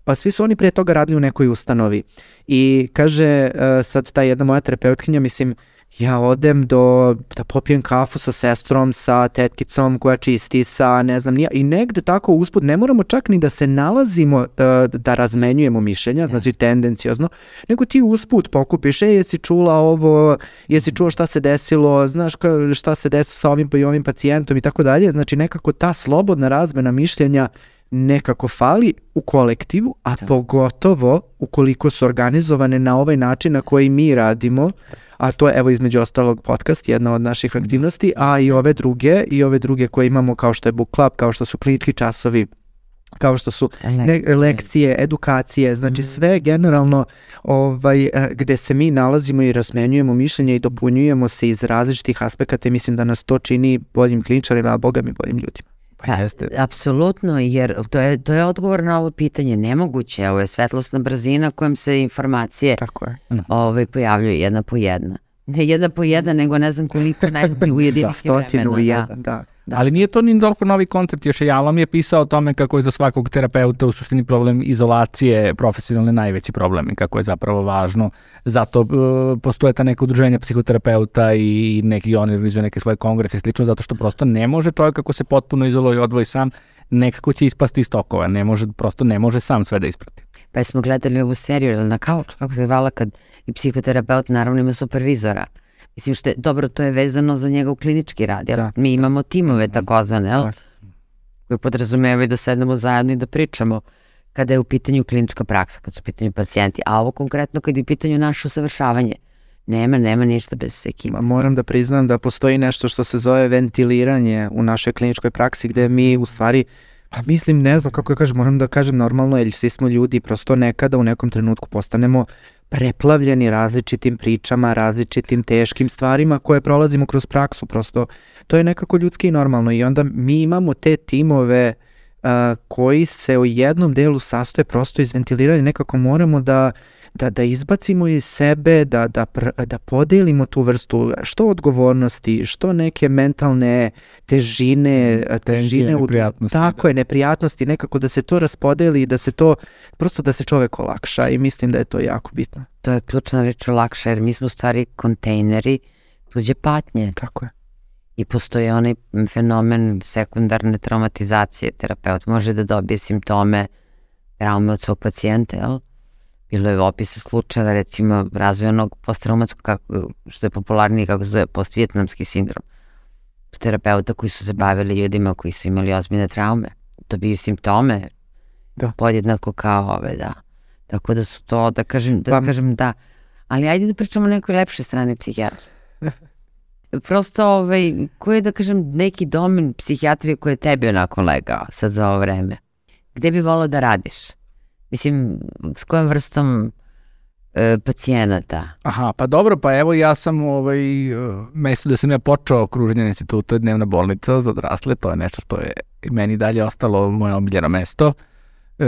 S1: pa svi su oni pre toga radili u nekoj ustanovi. I kaže sad ta jedna moja terapeutkinja, mislim, ja odem do, da popijem kafu sa sestrom, sa tetkicom koja čisti, sa ne znam nija, i negde tako usput ne moramo čak ni da se nalazimo uh, da razmenjujemo mišljenja, znači tendencijozno, nego ti usput pokupiš, e, jesi čula ovo, jesi čuo šta se desilo, znaš ka, šta se desilo sa ovim pa i ovim pacijentom i tako dalje, znači nekako ta slobodna razmena mišljenja nekako fali u kolektivu, a da. pogotovo ukoliko su organizovane na ovaj način na koji mi radimo, a to je evo između ostalog podcast, jedna od naših mhm. aktivnosti, a i ove druge, i ove druge koje imamo kao što je Book Club, kao što su klinički časovi, kao što su ne, lekcije edukacije, znači mm. sve generalno ovaj, e, gde se mi nalazimo i razmenjujemo mišljenja i dopunjujemo se iz različitih aspekata i mislim da nas to čini boljim kliničarima, a boga mi boljim ljudima.
S2: Pa jeste. Apsolutno, jer to je, to je odgovor na ovo pitanje. Nemoguće, ovo je svetlosna brzina kojom se informacije
S1: Tako je.
S2: ovaj, pojavljuju jedna po jedna. Ne jedna po jedna, nego ne znam koliko najti u jedinici
S1: da, stotinu vremena. Da. jedan, da.
S3: Da. Ali nije to ni toliko novi koncept, još je Jalom je pisao o tome kako je za svakog terapeuta u suštini problem izolacije profesionalne najveći problem i kako je zapravo važno. Zato uh, postoje ta neka udruženja psihoterapeuta i neki oni organizuju neke svoje kongrese i slično, zato što prosto ne može čovjek kako se potpuno izoluje i odvoji sam, nekako će ispasti iz tokova, ne može, prosto ne može sam sve da isprati.
S2: Pa smo gledali ovu seriju na kauču, kako se zvala kad i psihoterapeut naravno ima supervizora. Mislim što je, dobro, to je vezano za njegov klinički rad, jel? Da. Mi imamo timove takozvane, jel? Da. Koji podrazumevaju da sednemo zajedno i da pričamo kada je u pitanju klinička praksa, kad su u pitanju pacijenti, a ovo konkretno kad je u pitanju naše usavršavanje. Nema, nema ništa bez ekipa.
S1: Moram da priznam da postoji nešto što se zove ventiliranje u našoj kliničkoj praksi gde mi u stvari Pa mislim, ne znam kako ja kažem, moram da kažem normalno, jer svi smo ljudi, prosto nekada u nekom trenutku postanemo preplavljeni različitim pričama, različitim teškim stvarima koje prolazimo kroz praksu, prosto to je nekako ljudski i normalno i onda mi imamo te timove uh, koji se u jednom delu sastoje prosto iz ventiliranja, nekako moramo da da, da izbacimo iz sebe, da, da, da podelimo tu vrstu što odgovornosti, što neke mentalne težine, težine
S3: u.
S1: Tako da. je, neprijatnosti, nekako da se to raspodeli i da se to, prosto da se čovek olakša i mislim da je to jako bitno.
S2: To je ključna reč olakša jer mi smo u stvari kontejneri tuđe patnje.
S1: Tako je.
S2: I postoji onaj fenomen sekundarne traumatizacije. Terapeut može da dobije simptome traume od svog pacijenta, jel? Bilo je opisa slučajeva recimo razvojanog posttraumatskog, kako, što je popularniji kako se zove postvjetnamski sindrom. Terapeuta koji su se bavili ljudima koji su imali ozbiljne traume. Dobiju simptome da. podjednako kao ove, da. Tako da su to, da kažem, da pa, kažem da. Ali ajde da pričamo o nekoj lepšoj strani psihijatra. prosto, ovaj, koji je, da kažem, neki domen psihijatrije koji je tebi onako legao sad za ovo vreme? Gde bi volao da radiš? Mislim, s kojom vrstom e, pacijenata?
S3: Aha, pa dobro, pa evo ja sam ovaj, e, mesto da sam ja počeo kruženje na institutu je dnevna bolnica za odrasle, to je nešto što je meni dalje ostalo moje omiljeno mesto. E,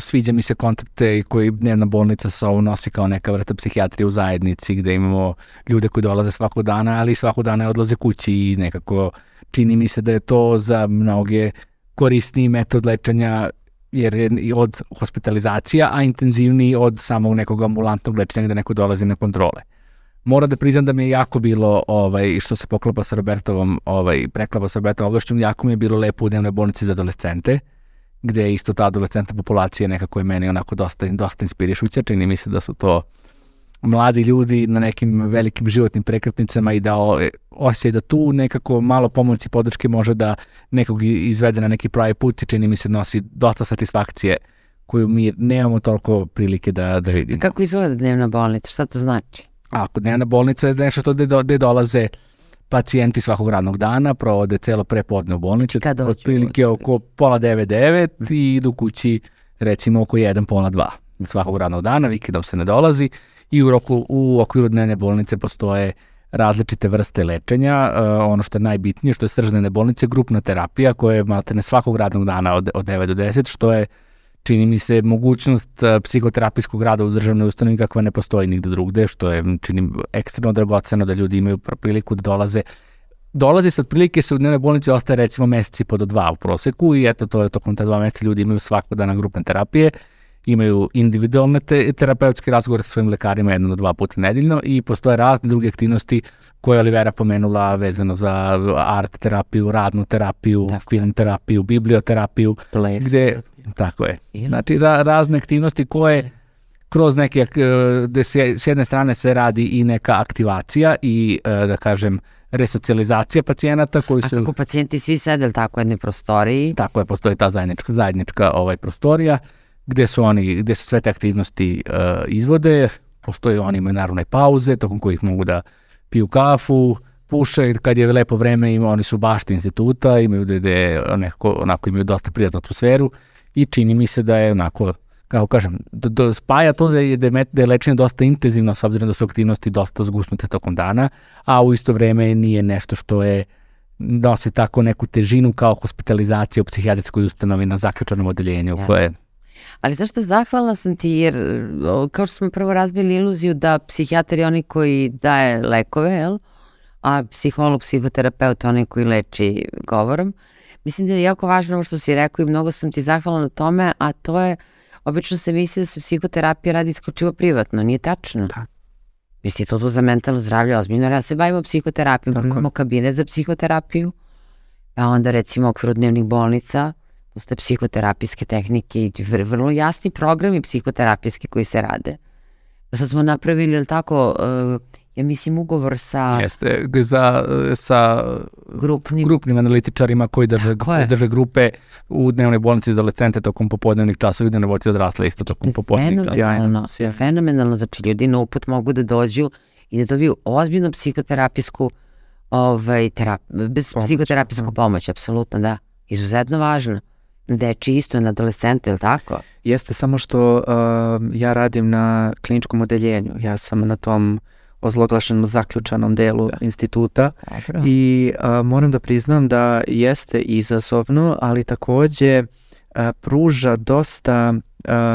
S3: sviđa mi se koncepte koji dnevna bolnica sa ovo nosi kao neka vrsta psihijatrije u zajednici gde imamo ljude koji dolaze svakog dana, ali svakog dana odlaze kući i nekako čini mi se da je to za mnoge korisniji metod lečenja jer je od hospitalizacija, a intenzivniji od samog nekog ambulantnog lečenja gde neko dolazi na kontrole. Mora da priznam da mi je jako bilo, ovaj, što se poklapa sa Robertovom, ovaj, preklapa sa Robertovom oblašćom, jako mi je bilo lepo u dnevnoj bolnici za adolescente, gde je isto ta adolescentna populacija nekako je meni onako dosta, dosta inspirišuća, čini mi se da su to mladi ljudi na nekim velikim životnim prekretnicama i da osjećaj da tu nekako malo pomoći podrške može da nekog izvede na neki pravi put i čini mi se nosi dosta satisfakcije koju mi nemamo toliko prilike da, da vidimo.
S2: Kako izgleda dnevna bolnica? Šta to znači?
S3: Ako dnevna bolnica je nešto to gde, gde dolaze pacijenti svakog radnog dana, provode celo prepodne u bolnici, otprilike oko pola 9-9 i idu kući recimo oko 1 pola 2 svakog radnog dana, vikendom se ne dolazi i u, roku, u okviru dnevne bolnice postoje različite vrste lečenja. Uh, ono što je najbitnije, što je sržnene bolnice, grupna terapija koja je maltene svakog radnog dana od, od 9 do 10, što je čini mi se mogućnost uh, psihoterapijskog rada u državnoj ustanovi kakva ne postoji nigde drugde, što je čini ekstremno dragoceno da ljudi imaju priliku da dolaze dolazi se otprilike se u dnevnoj bolnici ostaje recimo meseci po do dva u proseku i eto to je tokom ta dva meseca ljudi imaju svako dana grupne terapije imaju individualne te, terapeutske razgovore sa svojim lekarima jedno do dva puta nedeljno i postoje razne druge aktivnosti koje je Olivera pomenula vezano za art terapiju, radnu terapiju, tako. film terapiju, biblioterapiju.
S1: Ples.
S3: Gde, tako je. Znači ra, razne aktivnosti koje kroz neke, gde se, s jedne strane se radi i neka aktivacija i e, da kažem resocijalizacija pacijenata koji
S2: su... A kako pacijenti svi sede tako u jednoj prostoriji?
S3: Tako je, postoji ta zajednička, zajednička ovaj, prostorija gde su oni, gde se sve te aktivnosti uh, izvode, postoje oni imaju naravno i pauze tokom kojih mogu da piju kafu, puše, kad je lepo vreme ima, oni su bašti instituta, imaju da gde onako, onako imaju dosta prijatnu atmosferu i čini mi se da je onako kao kažem, do, do, spaja to da je, da je, da je lečenje dosta intenzivno s obzirom da su aktivnosti dosta zgusnute tokom dana, a u isto vreme nije nešto što je nosi tako neku težinu kao hospitalizacija u psihijatrijskoj ustanovi na zaključanom odeljenju, yes. koje
S2: Ali zašto zahvalna sam ti jer kao što smo prvo razbili iluziju da psihijatar je onaj koji daje lekove, jel? a psiholog, psihoterapeut je onaj koji leči govorom. Mislim da je jako važno ovo što si rekao i mnogo sam ti zahvalna na tome, a to je, obično se misli da se psihoterapija radi isključivo privatno, nije tačno. Da. Institutu za mentalno zdravlje ozbiljno, ja se bavimo psihoterapijom, imamo kabinet za psihoterapiju, a onda recimo okviru dnevnih bolnica, postoje psihoterapijske tehnike i vrlo jasni programi psihoterapijski koji se rade. Pa sad smo napravili, ili tako, uh, ja mislim ugovor sa...
S3: Jeste, za, sa grupnim, grupnim analitičarima koji drže, drže grupe u dnevnoj bolnici za adolescente tokom popodnevnih časova i dnevnoj bolnici odrasle isto tokom popodnevnih časova.
S2: Fenomenalno, fenomenalno, znači ljudi na uput mogu da dođu i da dobiju ozbiljnu psihoterapijsku ovaj, terap, bez pomoć. psihoterapijsku da. pomoć, apsolutno da, izuzetno važno deči isto na adolescente, ili tako?
S1: Jeste, samo što uh, ja radim na kliničkom odeljenju. Ja sam na tom ozloglašenom zaključanom delu da. instituta Dobro. i uh, moram da priznam da jeste izazovno, ali takođe uh, pruža dosta,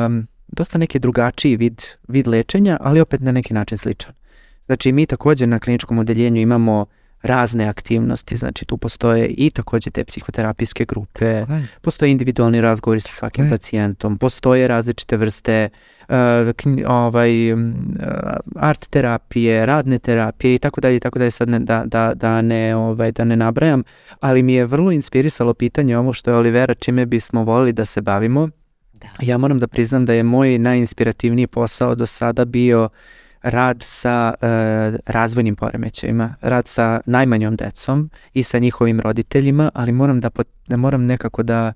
S1: um, dosta neki drugačiji vid, vid lečenja, ali opet na neki način sličan. Znači mi takođe na kliničkom odeljenju imamo uh, razne aktivnosti, znači tu postoje i takođe te psihoterapijske grupe, okay. postoje individualni razgovori sa svakim okay. pacijentom, postoje različite vrste uh, ovaj, uh, art terapije, radne terapije i tako dalje i tako dalje sad ne, da, da, da, ne, ovaj, da ne nabrajam, ali mi je vrlo inspirisalo pitanje ovo što je Olivera čime bismo volili da se bavimo. Da. Ja moram da priznam da je moj najinspirativniji posao do sada bio uh, rad sa uh, razvojnim poremećajima, rad sa najmanjom decom i sa njihovim roditeljima, ali moram da, pot, da moram nekako da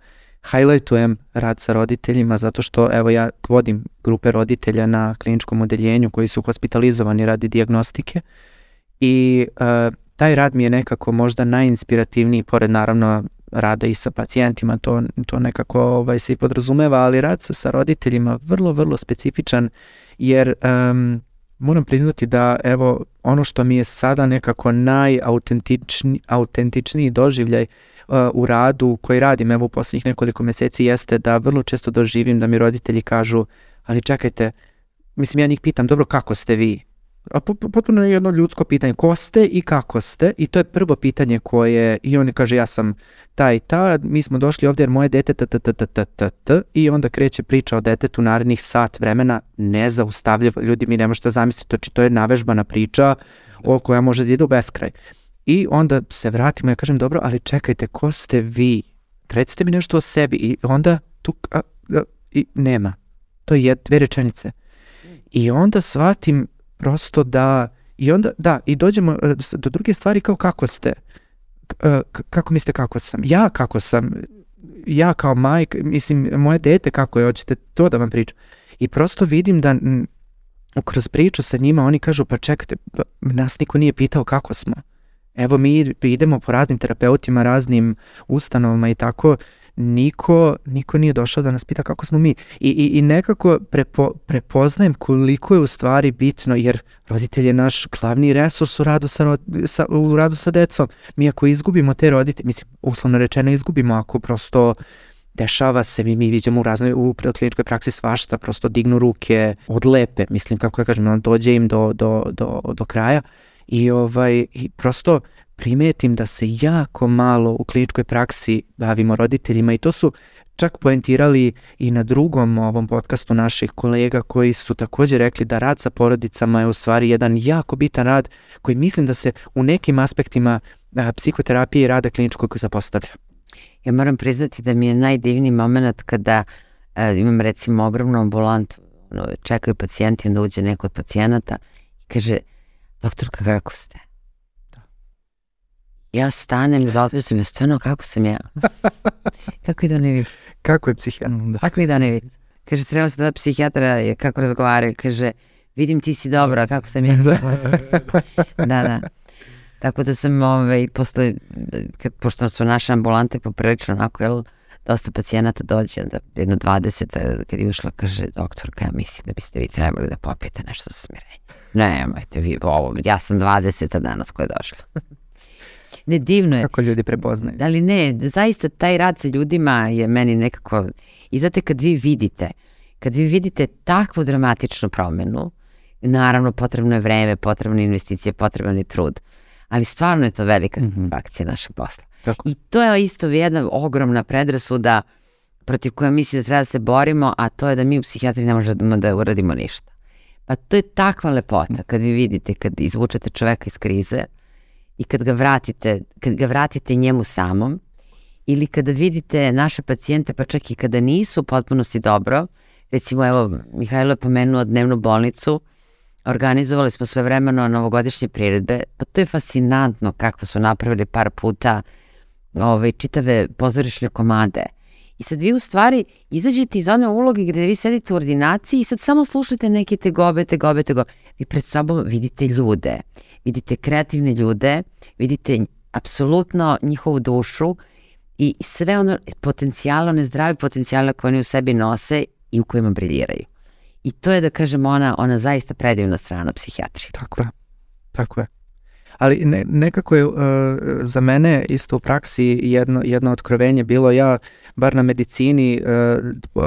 S1: highlightujem rad sa roditeljima zato što evo ja vodim grupe roditelja na kliničkom odeljenju koji su hospitalizovani radi diagnostike i uh, taj rad mi je nekako možda najinspirativniji, pored naravno rada i sa pacijentima, to, to nekako ovaj, se i podrazumeva, ali rad sa, sa roditeljima vrlo, vrlo specifičan, jer um, moram priznati da evo ono što mi je sada nekako najautentičniji autentičniji doživljaj uh, u radu koji radim evo u poslednjih nekoliko meseci jeste da vrlo često doživim da mi roditelji kažu ali čekajte, mislim ja njih pitam dobro kako ste vi? A potpuno je jedno ljudsko pitanje, ko ste i kako ste i to je prvo pitanje koje, i on kaže ja sam ta i ta, mi smo došli ovde jer moje dete t, t, t, t, t, t, t, i onda kreće priča o detetu narednih sat vremena, nezaustavljivo, ljudi mi ne možete zamisliti, znači to je navežbana priča o koja može da ide u beskraj. I onda se vratimo, ja kažem dobro, ali čekajte, ko ste vi? Recite mi nešto o sebi i onda tu, a, a, i nema. To je dve rečenice. I onda shvatim prosto da, i onda, da, i dođemo e, do druge stvari kao kako ste. E, kako mislite kako sam? Ja kako sam? Ja kao majka, mislim, moje dete kako je, hoćete to da vam pričam. I prosto vidim da kroz priču sa njima oni kažu pa čekajte, pa, nas niko nije pitao kako smo. Evo mi idemo po raznim terapeutima, raznim ustanovama i tako niko, niko nije došao da nas pita kako smo mi. I, i, i nekako prepo, prepoznajem koliko je u stvari bitno, jer roditelj je naš glavni resurs u radu sa, sa, u radu sa decom. Mi ako izgubimo te roditelje, mislim, uslovno rečeno izgubimo ako prosto dešava se, mi, mi vidimo u raznoj, u kliničkoj praksi svašta, prosto dignu ruke, odlepe, mislim, kako ja kažem, dođe im do, do, do, do kraja i, ovaj, i prosto primetim da se jako malo u kliničkoj praksi bavimo roditeljima i to su čak poentirali i na drugom ovom podcastu naših kolega koji su takođe rekli da rad sa porodicama je u stvari jedan jako bitan rad koji mislim da se u nekim aspektima a, psihoterapije i rada kliničkog zapostavlja.
S2: Ja moram priznati da mi je najdivniji moment kada a, imam recimo ogromnu ambulantu, čekaju pacijenti, onda uđe neko od pacijenata i kaže, doktorka kako ste? Ja stanem i razmišljam, stvarno kako sam ja? kako ide onaj vid?
S1: Kako je psihijatra?
S2: Da. Kako ide onaj vid? Kaže, srela se dva psihijatra, kako razgovaraju, kaže, vidim ti si dobra, kako sam ja? da, da. Tako da sam, ovaj, posle, kad, pošto su naše ambulante poprilično onako, jel, dosta pacijenata dođe, onda jedno 20, kad je ušla, kaže, doktorka, ja mislim da biste vi trebali da popijete nešto za smirenje. Ne, majte vi, ovo, ja sam 20 danas koja je došla. Ne, divno je.
S1: Kako ljudi prepoznaju.
S2: Ali ne, zaista taj rad sa ljudima je meni nekako... I znate, kad vi vidite, kad vi vidite takvu dramatičnu promenu, naravno potrebno je vreme, potrebna investicija, potreban je trud, ali stvarno je to velika mm -hmm. satisfakcija našeg posla. Tako. I to je isto jedna ogromna predrasuda protiv koja misli da treba da se borimo, a to je da mi u psihijatriji ne možemo da uradimo ništa. Pa to je takva lepota kad vi vidite, kad izvučete čoveka iz krize, i kad ga vratite, kad ga vratite njemu samom ili kada vidite naše pacijente, pa čak i kada nisu potpuno si dobro, recimo evo Mihajlo je pomenuo dnevnu bolnicu, organizovali smo vremeno novogodišnje priredbe, pa to je fascinantno kako su napravili par puta ovaj, čitave pozorišne komade. I sad vi u stvari izađete iz one uloge gde vi sedite u ordinaciji i sad samo slušate neke tegobe, tegobe, tegobe. Vi pred sobom vidite ljude, vidite kreativne ljude, vidite apsolutno njihovu dušu i sve ono potencijalo, one zdrave potencijale koje oni u sebi nose i u kojima briljiraju. I to je, da kažem, ona, ona zaista predivna strana psihijatrije.
S1: Tako je, tako je. Ali ne, nekako je uh, za mene isto u praksi jedno, jedno otkrovenje bilo ja, bar na medicini, uh,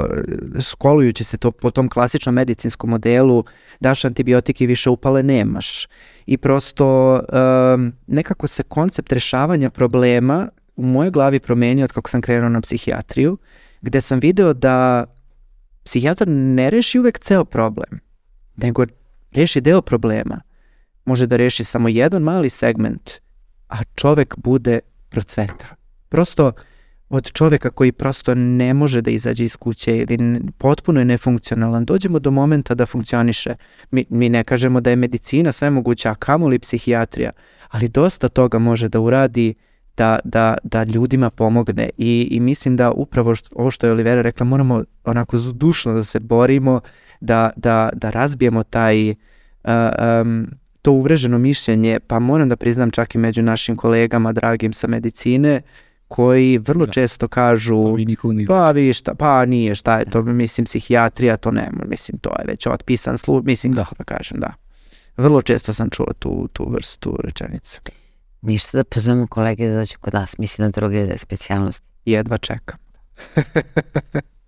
S1: školujući se to po tom klasičnom medicinskom modelu, daš antibiotike i više upale nemaš. I prosto uh, nekako se koncept rešavanja problema u mojoj glavi promenio od kako sam krenuo na psihijatriju, gde sam video da psihijatar ne reši uvek ceo problem, nego reši deo problema može da reši samo jedan mali segment, a čovek bude procveta. Prosto od čoveka koji prosto ne može da izađe iz kuće ili potpuno je nefunkcionalan, dođemo do momenta da funkcioniše. Mi, mi ne kažemo da je medicina sve moguća, a kamoli psihijatrija, ali dosta toga može da uradi da, da, da ljudima pomogne I, i mislim da upravo što, ovo što je Olivera rekla, moramo onako zdušno da se borimo, da, da, da razbijemo taj uh, um, to uvreženo mišljenje, pa moram da priznam čak i među našim kolegama dragim sa medicine, koji vrlo
S3: Da.
S1: često kažu
S3: To vi
S1: pa vi šta, pa nije šta je to, mislim psihijatrija, to ne, mislim to je već otpisan sluh, mislim
S3: Da.
S1: kako da kažem, da. Vrlo često sam čuo tu, tu vrstu rečenice.
S2: Ništa da pozovemo kolege da dođu kod nas, mislim na druge specijalnosti.
S1: Jedva čekam.